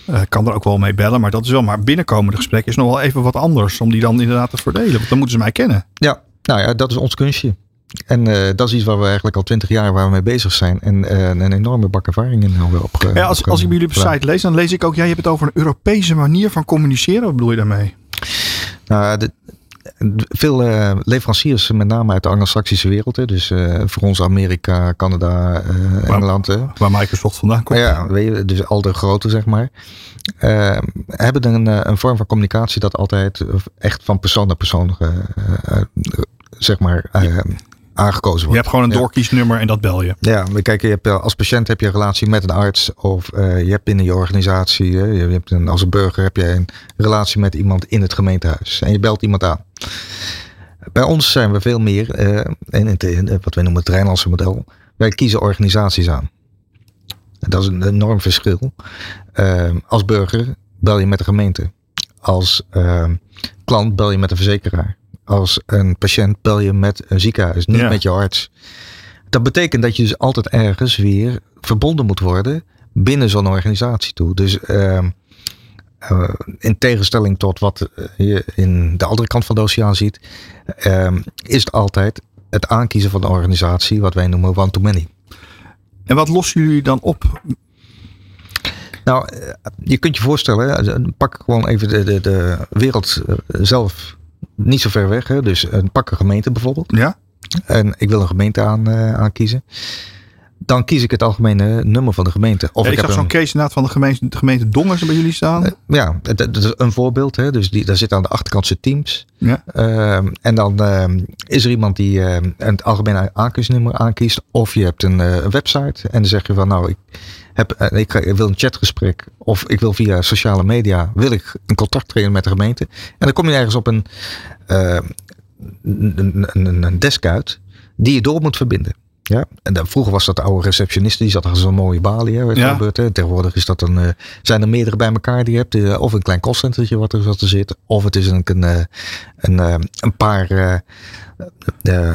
Ik kan er ook wel mee bellen, maar dat is wel. Maar binnenkomende gesprek is nog wel even wat anders. Om die dan inderdaad te verdelen. Want dan moeten ze mij kennen. Ja, nou ja, dat is ons kunstje. En eh, dat is iets waar we eigenlijk al twintig jaar waar we mee bezig zijn. En eh, een enorme bak ervaring in hebben op. Ja, als, als ik bij jullie op site lees, dan lees ik ook. Ja, je hebt het over een Europese manier van communiceren. Wat bedoel je daarmee? Nou, de, veel eh, leveranciers, met name uit de Anglo-Saxische wereld. Hè, dus eh, voor ons Amerika, Canada, eh, Engeland. hè. Waar Microsoft vandaan komt. Ja, weet je, dus al de grote, zeg maar. eh, hebben een, een vorm van communicatie dat altijd echt van persoon naar persoon, zeg maar, eh, aangekozen Je wordt. hebt gewoon een doorkiesnummer en dat bel je. Ja, maar kijk, je hebt, eh, als patiënt heb je een relatie met een arts of eh, je hebt binnen je organisatie, hè, je hebt een, als een burger heb je een relatie met iemand in het gemeentehuis en je belt iemand aan. Bij ons zijn we veel meer, eh, in het, in wat wij noemen het Rijnlandse model, wij kiezen organisaties aan. En dat is een enorm verschil. Eh, als burger bel je met de gemeente. Als eh, klant bel je met een verzekeraar. Als een patiënt bel je met een ziekenhuis, niet Ja. met je arts. Dat betekent dat je dus altijd ergens weer verbonden moet worden binnen zo'n organisatie toe. Dus ehm, eh, in tegenstelling tot wat eh, je in de andere kant van de oceaan ziet, ehm, is het altijd het aankiezen van de organisatie, wat wij noemen one-to-many. En wat lossen jullie dan op? Nou, eh, je kunt je voorstellen, pak gewoon even de, de, de wereld zelf niet zo ver weg. Hè? Dus een pak een gemeente bijvoorbeeld. Ja? En ik wil een gemeente aan, eh, aankiezen. Dan kies ik het algemene nummer van de gemeente. Of Ja, ik ik heb zo'n een, case inderdaad van de gemeente, de gemeente Dongen bij jullie staan. Eh, ja, dat is een voorbeeld. Hè? Dus die, daar zitten aan de achterkant zijn teams. Ja. Ehm, en dan ehm, is er iemand die ehm, het algemene aankiesnummer aankiest. Of je hebt een, eh, een website. En dan zeg je van nou, ik, heb, eh, ik, ik wil een chatgesprek. Of ik wil via sociale media wil ik in contact treden met de gemeente. En dan kom je ergens op een, ehm, een, een, een- een desk uit. Die je door moet verbinden. Ja, en dan, vroeger was dat de oude receptionist, die zat achter zo'n mooie balie. Hè, Ja. gebeurt, hè. Tegenwoordig is dat een, eh, zijn er meerdere bij elkaar die je hebt. eh, of een klein callcentertje wat er zat te zitten. Of het is een, een, eh, een, eh, een paar eh, eh,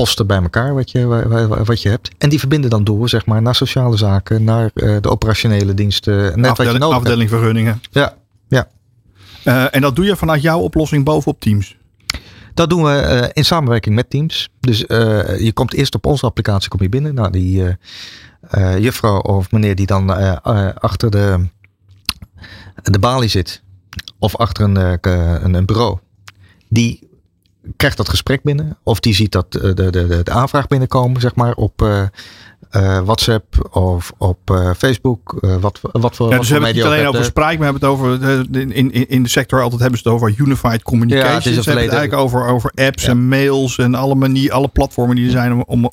posten bij elkaar wat je, wa- wa- wat je hebt. En die verbinden dan door zeg maar, naar sociale zaken, naar eh, de operationele diensten. Net wat afdeling, hebt. afdeling vergunningen. Ja, ja. Eh, en dat doe je vanuit jouw oplossing bovenop Teams. Dat doen we eh, in samenwerking met Teams. Dus je komt eerst op onze applicatie kom je binnen. Nou, die juffrouw of meneer die dan achter de, de balie zit. Of achter een, een, een bureau. Die krijgt dat gesprek binnen. Of die ziet dat eh, de, de, de, de aanvraag binnenkomen, zeg maar, op eh, eh, WhatsApp of op Facebook. wat, wat voor, Ja, wat dus we hebben het niet alleen over. Sprite, maar we hebben het over. in, in, in de sector altijd hebben ze het over unified communications. Ja, het is het verleden- eigenlijk over, over apps Ja. en mails en alle, manier, alle platformen die er zijn om, om,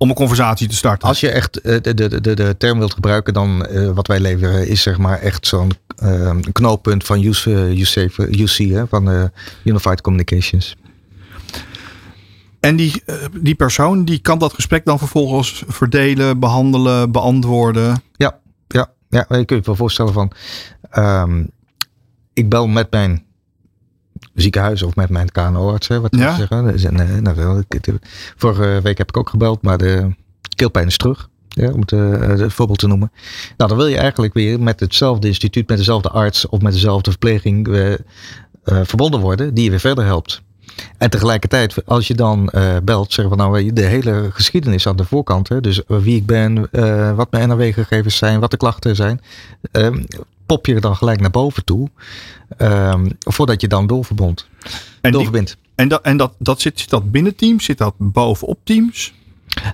om een conversatie te starten. Als je echt eh, de, de, de, de term wilt gebruiken, dan eh, wat wij leveren is zeg maar echt zo'n eh, knooppunt van UC, UC, UC hè, van eh, Unified Communications. En die, die persoon die kan dat gesprek dan vervolgens verdelen, behandelen, beantwoorden. Ja, ja. ja, je kunt je wel voorstellen van, ehm, ik bel met mijn ziekenhuis of met mijn KNO-arts, wat Ja. zeggen. Dus, en, eh, nou, vorige week heb ik ook gebeld, maar de keelpijn is terug. Ja, om het, eh, het voorbeeld te noemen. Nou, dan wil je eigenlijk weer met hetzelfde instituut, met dezelfde arts of met dezelfde verpleging eh, verbonden worden, die je weer verder helpt. En tegelijkertijd, als je dan eh, belt, zeggen we nou de hele geschiedenis aan de voorkant. Hè, dus eh, wie ik ben, eh, wat mijn NRW-gegevens zijn, wat de klachten zijn. ehm, pop je er dan gelijk naar boven toe. ehm, voordat je dan doorverbond, En, doorverbindt. en, dat, en dat, dat zit, zit dat binnen teams? Zit dat bovenop teams?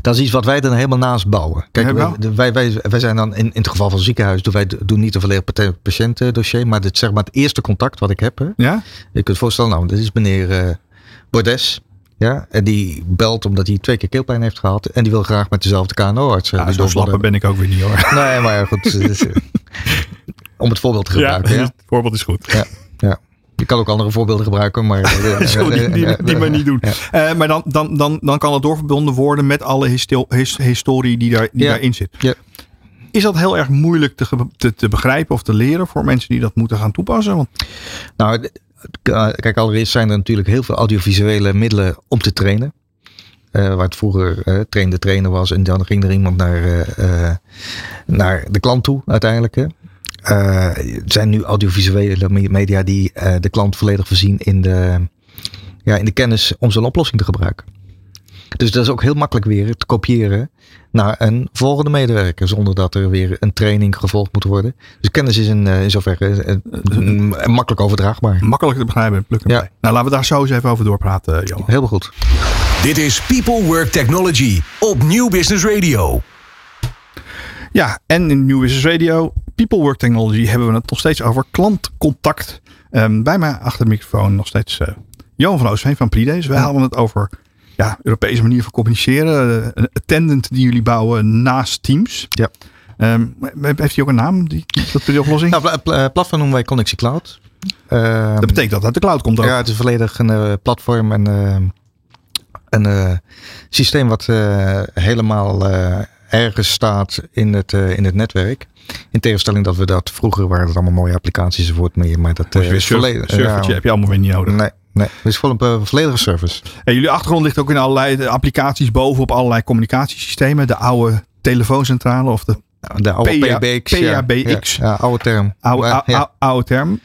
Dat is iets wat wij er helemaal naast bouwen. Kijk, wij, wij, wij, wij zijn dan in, in het geval van het ziekenhuis, doen wij doen niet een volledig patiëntendossier, maar dit, zeg maar het eerste contact wat ik heb. Hè. Ja? Je kunt voorstellen, nou, dit is meneer Bordes. Ja, en die belt omdat hij twee keer keelpijn heeft gehad. En die wil graag met dezelfde KNO-arts. eh, Ja, die zo doorbabbelen. slapper ben ik ook weer niet hoor. Nee, maar goed. eh, om het voorbeeld te gebruiken. Ja, het voorbeeld is goed. ja. ja. Je kan ook andere voorbeelden gebruiken, maar... eh, Zo, die, die, die maar niet doen. ja. Eh, maar dan, dan, dan, dan kan het doorverbonden worden met alle histo- his- historie die, daar, die Ja. daarin zit. Ja. Is dat heel erg moeilijk te, te, te begrijpen of te leren voor mensen die dat moeten gaan toepassen? Want Nou, kijk, allereerst zijn er natuurlijk heel veel audiovisuele middelen om te trainen. Eh, waar het vroeger eh train de trainer was en dan ging er iemand naar, eh, naar de klant toe uiteindelijk. Het zijn nu audiovisuele me- media die de klant volledig voorzien in de, ja, in de kennis om zo'n oplossing te gebruiken. Dus dat is ook heel makkelijk weer te kopiëren naar een volgende medewerker. Zonder dat er weer een training gevolgd moet worden. Dus kennis is in, eh, in zoverre eh, eh, makkelijk overdraagbaar. makkelijk te begrijpen. Pluk en Ja. Nou, laten we daar zo eens even over doorpraten, Johan. Heel goed. Dit is People Work Technology op Nieuw Business Radio. Ja, en in New Business Radio, People Work Technology, hebben we het nog steeds over klantcontact. Ehm, bij mij achter de microfoon nog steeds eh, Johan van Oostveen van Prides. We hadden het over ja, Europese manier van communiceren. eh, Een attendant die jullie bouwen naast Teams. Ja. Ehm, heeft hij ook een naam, die, dat, die oplossing? Nou, pla- pla- platform noemen wij Connexie Cloud. Ehm, dat betekent dat het uit de cloud komt ook. Ja, het is volledig een eh, platform en eh, een eh, systeem wat helemaal ergens staat in het, in het netwerk. In tegenstelling dat we dat vroeger waren het allemaal mooie applicaties enzovoort meer. Maar dat weer is surf, volledig. surfertje ja, heb je allemaal weer niet nodig. nee, nee, het is een eh, volledige service. En jullie achtergrond ligt ook in allerlei eh, applicaties bovenop allerlei communicatiesystemen. De oude telefooncentrale of de Nou, De oude PA PBX. ja. PABX. Ja, ja, oude term. oude, Maar, oude, ja. oude, oude term.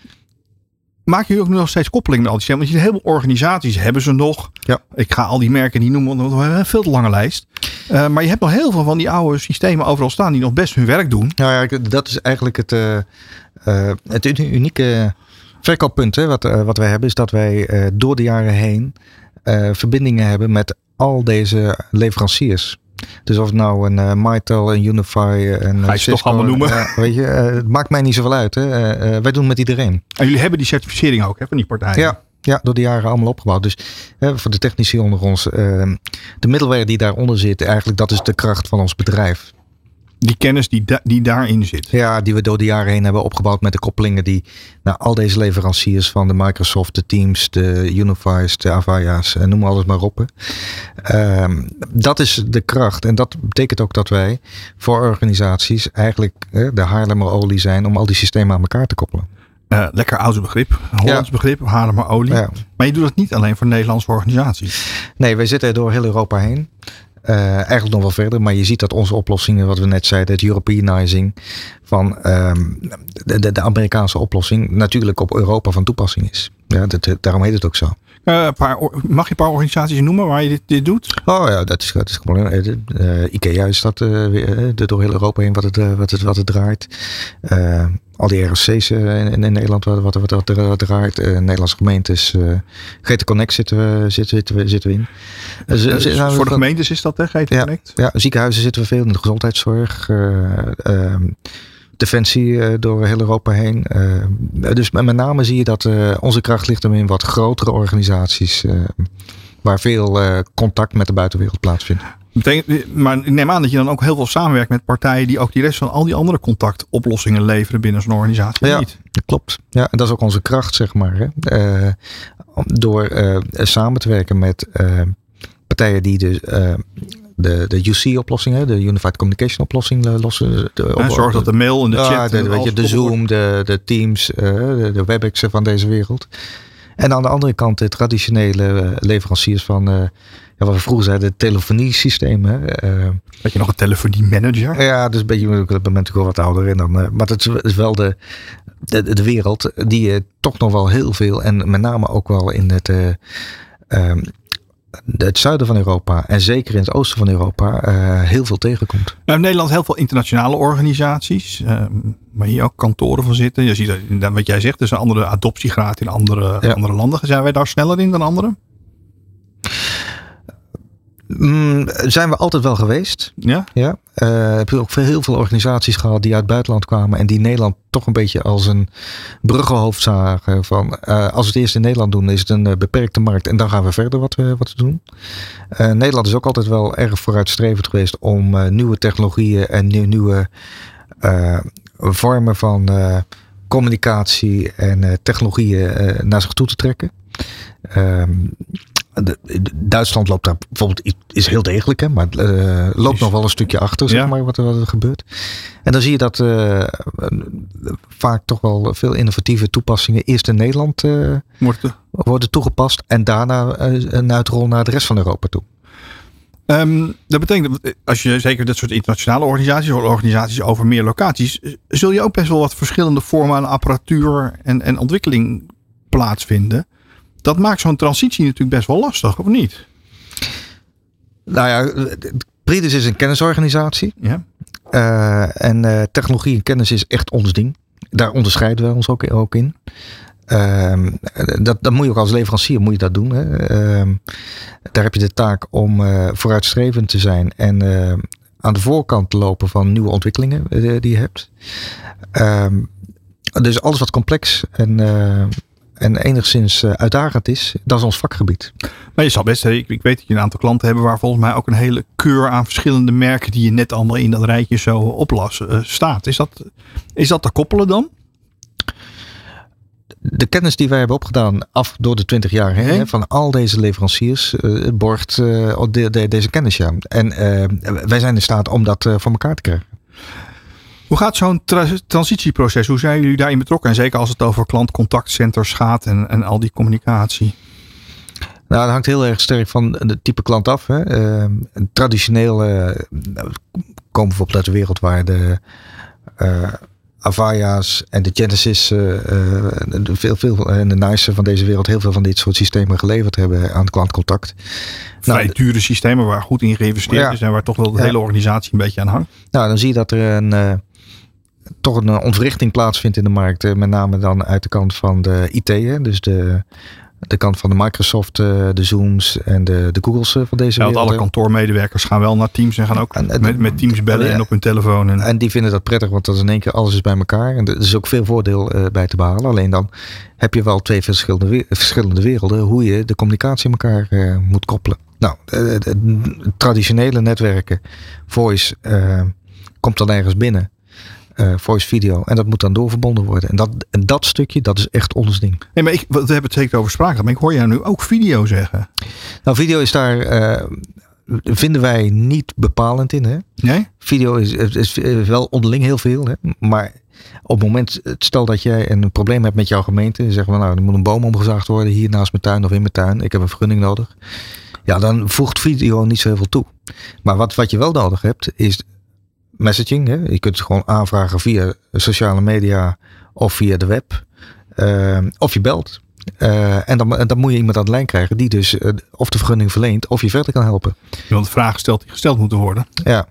Maken jullie ook nog steeds koppeling met al die systemen? Want je heel veel organisaties hebben ze nog. Ja. Ik ga al die merken niet noemen, want we hebben een veel te lange lijst. Eh, maar je hebt nog heel veel van die oude systemen overal staan die nog best hun werk doen. Nou ja, dat is eigenlijk het, het uni- unieke verkooppunt hè, wat, eh, wat wij hebben. Is dat wij eh, door de jaren heen eh, verbindingen hebben met al deze leveranciers. Dus of het nou een eh Mitel, een Unify, een Ga je ze toch allemaal noemen? weet je, het maakt mij niet zoveel uit. Hè. Wij doen het met iedereen. En jullie hebben die certificering ook hè, van die partijen. Ja, ja, door de jaren allemaal opgebouwd. Dus voor de technici onder ons, de middleware die daaronder zit, eigenlijk dat is de kracht van ons bedrijf. Die kennis die, da- die daarin zit. Ja, die we door de jaren heen hebben opgebouwd met de koppelingen die naar al deze leveranciers van de Microsoft, de Teams, de Unifies, de Avaya's, en noem alles maar op. Ehm, dat is de kracht. En dat betekent ook dat wij voor organisaties eigenlijk de Haarlemmer olie zijn om al die systemen aan elkaar te koppelen. Eh, lekker oude begrip. Hollands begrip. Haarlemmer olie. Ja. Maar je doet dat niet alleen voor Nederlandse organisaties. Nee, wij zitten door heel Europa heen. Eh, eigenlijk nog wel verder, maar je ziet dat onze oplossingen, wat we net zeiden, het Europeanizing van ehm, de, de, de Amerikaanse oplossing, natuurlijk op Europa van toepassing is. Ja, dat, daarom heet het ook zo. Een paar, mag je een paar organisaties noemen waar je dit, dit doet? Oh ja, dat is, dat is gewoon. eh, IKEA is dat door heel Europa heen wat het, wat het, wat het draait. Al die RSC's eh, in, in Nederland wat, wat, wat, wat, er, wat draait. Eh, Nederlandse gemeentes. GT Connect zitten we, zitten, zitten we, zitten we in. Dus, we voor de gemeentes is dat, hè? GT Ja. Connect? Ja, ziekenhuizen zitten we veel in de gezondheidszorg. eh, ehm, defensie door heel Europa heen. Dus met name zie je dat onze kracht ligt hem in wat grotere organisaties. waar veel contact met de buitenwereld plaatsvindt. Betekent, maar ik neem aan dat je dan ook heel veel samenwerkt met partijen die ook die rest van al die andere contactoplossingen leveren binnen zo'n organisatie. Ja, Niet? dat klopt. Ja, en dat is ook onze kracht, zeg maar. Hè. Eh, door eh, samen te werken met eh, partijen die dus, de, de UC-oplossing, de Unified Communication oplossing lossen. De, En zorg dat de mail en de chat. de, en weet je, de Zoom, de, de Teams, de, de WebEx van deze wereld. En aan de andere kant de traditionele leveranciers van, ja, wat we vroeger zeiden, de telefoniesystemen. eh. Dat je nog een telefonie manager. ja, dus een beetje, ik ben natuurlijk wel wat ouder in dan. eh, maar het is, wel de, de, de wereld die je toch nog wel heel veel, en met name ook wel in het, eh, ehm, het zuiden van Europa en zeker in het oosten van Europa eh, heel veel tegenkomt. Nou, in Nederland heel veel internationale organisaties. ehm, waar hier ook kantoren van zitten. Je ziet dat, wat jij zegt, is een andere adoptiegraad in andere, Ja. andere landen. Zijn wij daar sneller in dan anderen? Mm, zijn we altijd wel geweest. Ja? Ja, Eh, heb je ook heel veel organisaties gehad die uit het buitenland kwamen en die Nederland toch een beetje als een bruggenhoofd zagen. Van eh, als we het eerst in Nederland doen, is het een eh, beperkte markt en dan gaan we verder wat we, wat we doen. Nederland is ook altijd wel erg vooruitstrevend geweest om nieuwe technologieën en nieuw- nieuwe vormen van communicatie en technologieën naar zich toe te trekken. Ehm, de- de- Duitsland loopt daar bijvoorbeeld is heel degelijk, hè, maar eh, loopt nog wel een stukje achter, zeg Ja. maar, wat er, wat er gebeurt. En dan zie je dat eh, vaak toch wel veel innovatieve toepassingen eerst in Nederland eh, Wordt het- worden toegepast en daarna een uitrol naar de rest van Europa toe. Ehm, dat betekent, als je zeker dit soort internationale organisaties, of organisaties over meer locaties, zul je ook best wel wat verschillende vormen aan apparatuur en, en ontwikkeling plaatsvinden. Dat maakt zo'n transitie natuurlijk best wel lastig, of niet? Nou ja, Pridus is een kennisorganisatie. Ja. Eh, en eh, technologie en kennis is echt ons ding. Daar onderscheiden we ons ook, ook in. Ehm, dat, dat moet je ook als leverancier moet je dat doen. Hè. Ehm, daar heb je de taak om eh, vooruitstrevend te zijn en aan de voorkant te lopen van nieuwe ontwikkelingen die je hebt. Ehm, dus alles wat complex en, en enigszins eh, uitdagend is, dat is ons vakgebied. Maar je zal best, ik, ik weet dat je een aantal klanten hebben waar volgens mij ook een hele keur aan verschillende merken die je net allemaal in dat rijtje zo oplas eh, staat. Is dat, is dat te koppelen dan? de kennis die wij hebben opgedaan af door de 20 jaar heen, van al deze leveranciers, eh, borgt de, de- deze kennis ja. En wij zijn in staat om dat voor elkaar te krijgen. Hoe gaat zo'n tra- transitieproces? Hoe zijn jullie daarin betrokken? En zeker als het over klantcontactcenters gaat en, en al die communicatie. Nou, dat hangt heel erg sterk van het type klant af. Hè. Eh, traditioneel nou, komen bijvoorbeeld uit de wereld waar de eh Avaya's en de Genesis, eh, de veel, veel, en de Nice van deze wereld heel veel van dit soort systemen geleverd hebben aan klantcontact. Vrij Nou, dure systemen waar goed in geïnvesteerd Ja. is en waar toch wel de Ja. hele organisatie een beetje aan hangt. Nou, dan zie je dat er een, toch een eh, ontwrichting plaatsvindt in de markt. eh, met name dan uit de kant van de IT. Hè, dus de, de kant van de Microsoft, eh, de Zooms en de, de Googles van deze Ja, wereld. alle kantoormedewerkers gaan wel naar Teams en gaan ook En- en- met, met Teams bellen en op hun telefoon. En, En die vinden dat prettig, want dat is in één keer alles is bij elkaar. En er is ook veel voordeel bij te behalen. Alleen dan heb je wel twee verschillende, verschillende werelden. Hoe je de communicatie in elkaar moet koppelen. Nou, traditionele netwerken, voice, komt dan ergens binnen. Eh, voice video. En dat moet dan doorverbonden worden. En dat, en dat stukje, dat is echt ons ding. nee, maar ik, we hebben het zeker over spraak, maar ik hoor jou nu ook video zeggen. Nou, video is daar, eh, vinden wij niet bepalend in. Hè? Nee? Video is, is, is wel onderling heel veel. Hè? Maar op het moment, stel dat jij een probleem hebt met jouw gemeente. Zeggen we nou, er moet een boom omgezaagd worden hier naast mijn tuin of in mijn tuin. Ik heb een vergunning nodig. Ja, dan voegt video niet zo heel veel toe. Maar wat, wat je wel nodig hebt, is messaging. Hè? Je kunt het gewoon aanvragen via sociale media of via de web. Eh, of je belt. Eh, en, dan, dan moet je iemand aan de lijn krijgen die dus eh, of de vergunning verleent of je verder kan helpen. Want vragen stelt die gesteld moeten worden. Ja.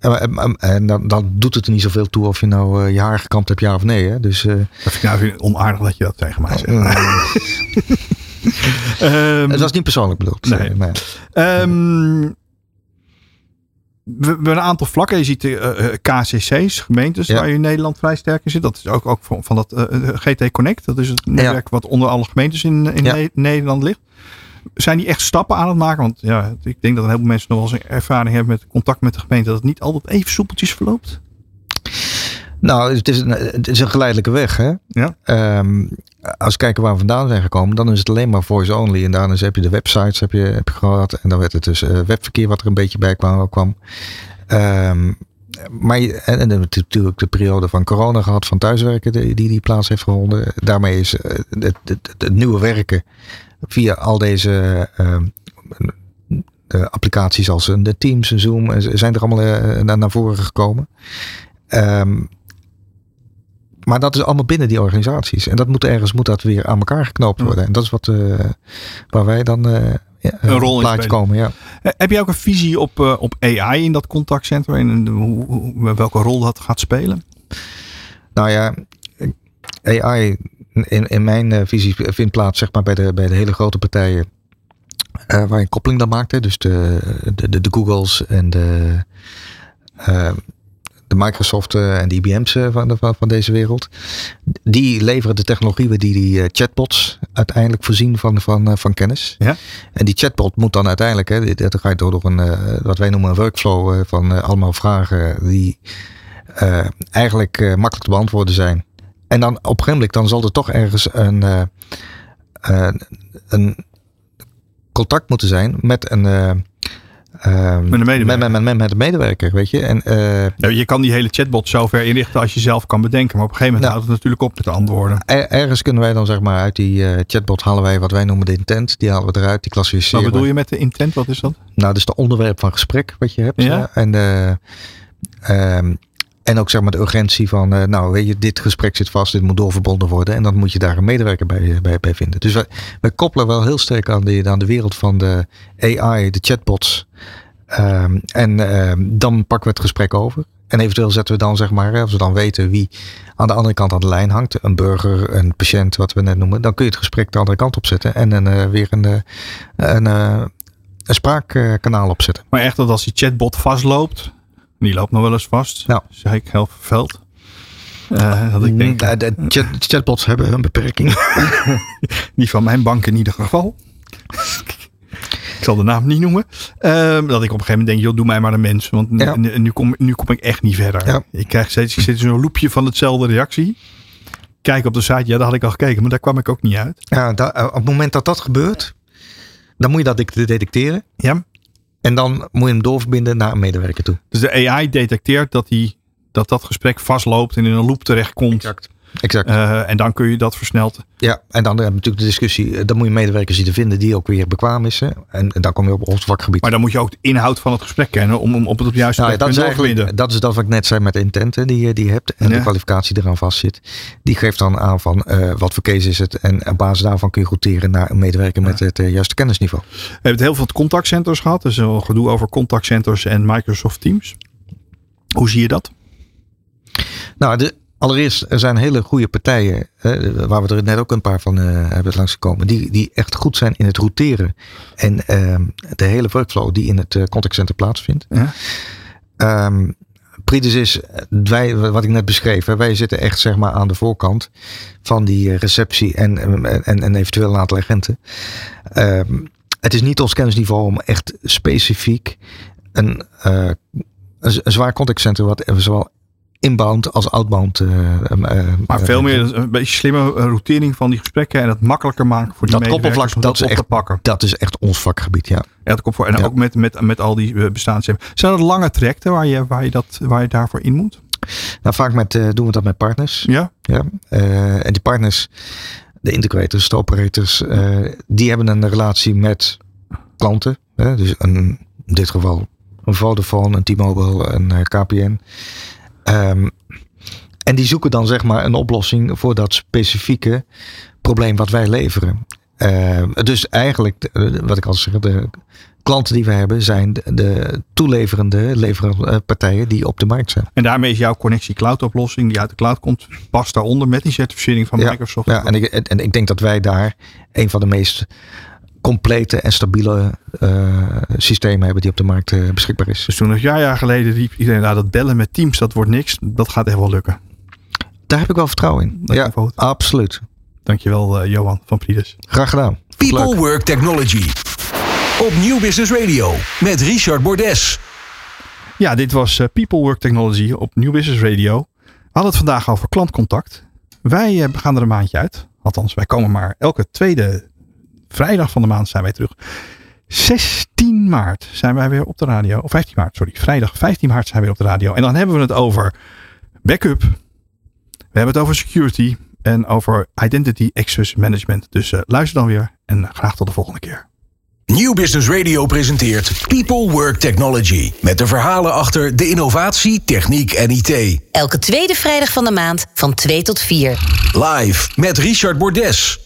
En, en- en dan, dan doet het er niet zoveel toe of je nou eh, je haar gekamd hebt, ja of nee. Hè? Dus, Dat vind ik nou onaardig dat je dat tegen mij zegt. Ehm, het was niet persoonlijk bedoeld. Nee. Eh, maar Ehm, we, hebben een aantal vlakken. Je ziet de eh, eh, KCC's, gemeentes Ja. waar je in Nederland vrij sterk in zit. Dat is ook, ook van, van dat eh, GT Connect. Dat is het netwerk wat onder alle gemeentes in, in Ja. Nederland ligt. Zijn die echt stappen aan het maken? Want ja, ik denk dat een heleboel mensen nog wel eens een ervaring hebben met contact met de gemeente. Dat het niet altijd even soepeltjes verloopt. Nou, het is een, het is een geleidelijke weg. Hè? Ja. Ehm, als we kijken waar we vandaan zijn gekomen, dan is het alleen maar voice only. En daarna heb je de websites heb je, heb je gehad. En dan werd het dus eh, webverkeer wat er een beetje bij kwam. kwam. Ehm, maar je- en, natuurlijk de periode van corona gehad, van thuiswerken die die, die plaats heeft gevonden. Daarmee is eh, het, het, het nieuwe werken via al deze ehm, de applicaties als een- de Teams en Zoom zijn er allemaal eh, naar, naar voren gekomen. Maar dat is allemaal binnen die organisaties. En dat moet ergens moet dat weer aan elkaar geknoopt worden. En dat is wat eh, waar wij dan eh ja, Een rol in plaatje komen. Ja. Eh, Heb jij ook een visie op, op AI in dat contactcenter en hoe, hoe- welke rol dat gaat spelen? Nou ja, AI in, in mijn visie vindt plaats zeg maar, bij, de, bij de hele grote partijen. waar je een koppeling dan maakt. Hè? Dus de, de, de, de Googles en de, de Microsoft eh, en de IBM's eh, van, de- van, deze wereld. Die leveren de technologie die die eh, chatbots uiteindelijk voorzien van, van, van kennis. Ja. En die chatbot moet dan uiteindelijk, hè, dat ga je door, door een, wat wij noemen een workflow van allemaal vragen die eigenlijk makkelijk te beantwoorden zijn. En dan op een gegeven moment dan zal er toch ergens een, een contact moeten zijn met een, eh, eh, Met een. Met, met, met, met een medewerker, weet je. En, eh, Nou, je kan die hele chatbot zo ver inrichten als je zelf kan bedenken. Maar op een gegeven moment Nou. houdt het natuurlijk op met de antwoorden. er- ergens kunnen wij dan zeg maar uit die eh, chatbot halen wij wat wij noemen de intent. Die halen we eruit, die klassificeren. Wat bedoel je met de intent? Wat is dat? Nou, dat is het onderwerp van gesprek wat je hebt. Ja. eh, En, eh, ehm, en ook zeg maar de urgentie van, eh, nou weet je, dit gesprek zit vast, dit moet doorverbonden worden. En dan moet je daar een medewerker bij, bij, bij vinden. Dus wij, koppelen wel heel sterk aan de, aan de wereld van de AI, de chatbots. Ehm, en ehm, dan pakken we het gesprek over. En eventueel zetten we dan zeg maar, als we dan weten wie aan de andere kant aan de lijn hangt. Een burger, een patiënt, wat we net noemen. Dan kun je het gesprek de andere kant opzetten. En dan eh, weer een, eh, een, eh, een spraakkanaal opzetten. Maar echt dat als die chatbot vastloopt. Die loopt nog wel eens vast. Ja. Zeg ik heel verveld. Eh, dat ik denk, de, de chat, chatbots hebben een beperking. niet van mijn bank in ieder geval. ik zal de naam niet noemen. Ehm, dat ik op een gegeven moment denk, joh, doe mij maar een mens. Want nu, Ja. nu, kom, nu kom ik echt niet verder. Ja. Ik krijg steeds ik zit in zo'n loopje van hetzelfde reactie. Kijk op de site, ja, daar had ik al gekeken. Maar daar kwam ik ook niet uit. ja, eh, op het moment dat dat gebeurt, dan moet je dat de- detecteren. Ja. En dan moet je hem doorverbinden naar een medewerker toe. Dus de AI detecteert dat, die, dat dat gesprek vastloopt en in een loop terechtkomt. Exact. Eh, en dan kun je dat versneld. Ja, en dan hebben we natuurlijk de discussie. eh, Dan moet je medewerkers zien te vinden die ook weer bekwaam is. hè. En, en dan kom je op ons vakgebied. Maar dan moet je ook de inhoud van het gesprek kennen om hem op het juiste Nou ja, plek dat, te doorverbinden. dat is dat wat ik net zei met de intenten die, je- die je hebt. En Ja. de kwalificatie die eraan vastzit. Die geeft dan aan van eh, wat voor case is het. En op basis daarvan kun je routeren naar een medewerker met het eh, juiste kennisniveau. We hebben het heel veel contactcenters gehad. Dus wel gedoe over contactcenters en Microsoft Teams. Hoe zie je dat? Nou, de, allereerst, er zijn hele goede partijen, hè, waar we er net ook een paar van eh, hebben langsgekomen, die, die echt goed zijn in het routeren. En ehm, de hele workflow die in het eh, contactcenter plaatsvindt. Ja. Ehm, Pritis is, wij, wat ik net beschreef, hè, wij zitten echt zeg maar aan de voorkant van die eh, receptie en, en, en eventueel een aantal agenten. Ehm, het is niet ons kennisniveau om echt specifiek een, een, een zwaar contactcenter, wat zowel inbound als outbound. eh, eh, Maar eh, veel meer een beetje slimme routering van die gesprekken en het makkelijker maken voor die Dat medewerkers dat is op te echt- pakken. Dat is echt ons vakgebied, ja. Ja, dat komt voor. En Ja. ook met, met, met al die bestaanssystemen. Zijn dat lange trajecten waar je, waar je, dat, waar je daarvoor in moet? Nou, vaak met, doen we dat met partners. Ja? Ja. En die partners, de integrators, de operators, die hebben een relatie met klanten. Hè? Dus een, in dit geval een Vodafone, een T-Mobile, een KPN. Ehm, en die zoeken dan zeg maar een oplossing voor dat specifieke probleem wat wij leveren. Eh, dus eigenlijk, eh, wat ik al zeg, de klanten die we hebben zijn de, de toeleverende leverende partijen die op de markt zijn. En daarmee is jouw connectie cloud oplossing die uit de cloud komt, past daaronder met die certificering van Ja, Microsoft. Ja, en ik, en ik denk dat wij daar een van de meest complete en stabiele eh, systemen hebben die op de markt eh, beschikbaar is. Dus toen een jaar, jaar geleden riep iedereen, nou dat bellen met Teams, dat wordt niks. Dat gaat echt wel lukken. Daar heb ik wel vertrouwen in. Dat ja, absoluut. Dankjewel eh, Johan van Prides. Graag gedaan. Leuk. People Work Technology. Op Nieuw Business Radio met Richard Bordes. Ja, dit was eh, People Work Technology op New Business Radio. hadden het vandaag over klantcontact. Wij gaan er een maandje uit. Althans, wij komen maar elke tweede vrijdag van de maand zijn wij terug. 16 maart zijn wij weer op de radio. Of 15 maart, sorry. Vrijdag 15 maart zijn we weer op de radio. En dan hebben we het over backup. We hebben het over security. En over identity access management. Dus uh, luister dan weer. En graag tot de volgende keer. Nieuw Business Radio presenteert People Work Technology. Met de verhalen achter de innovatie, techniek en IT. Elke tweede vrijdag van de maand van 2 tot 4. Live met Richard Bordes.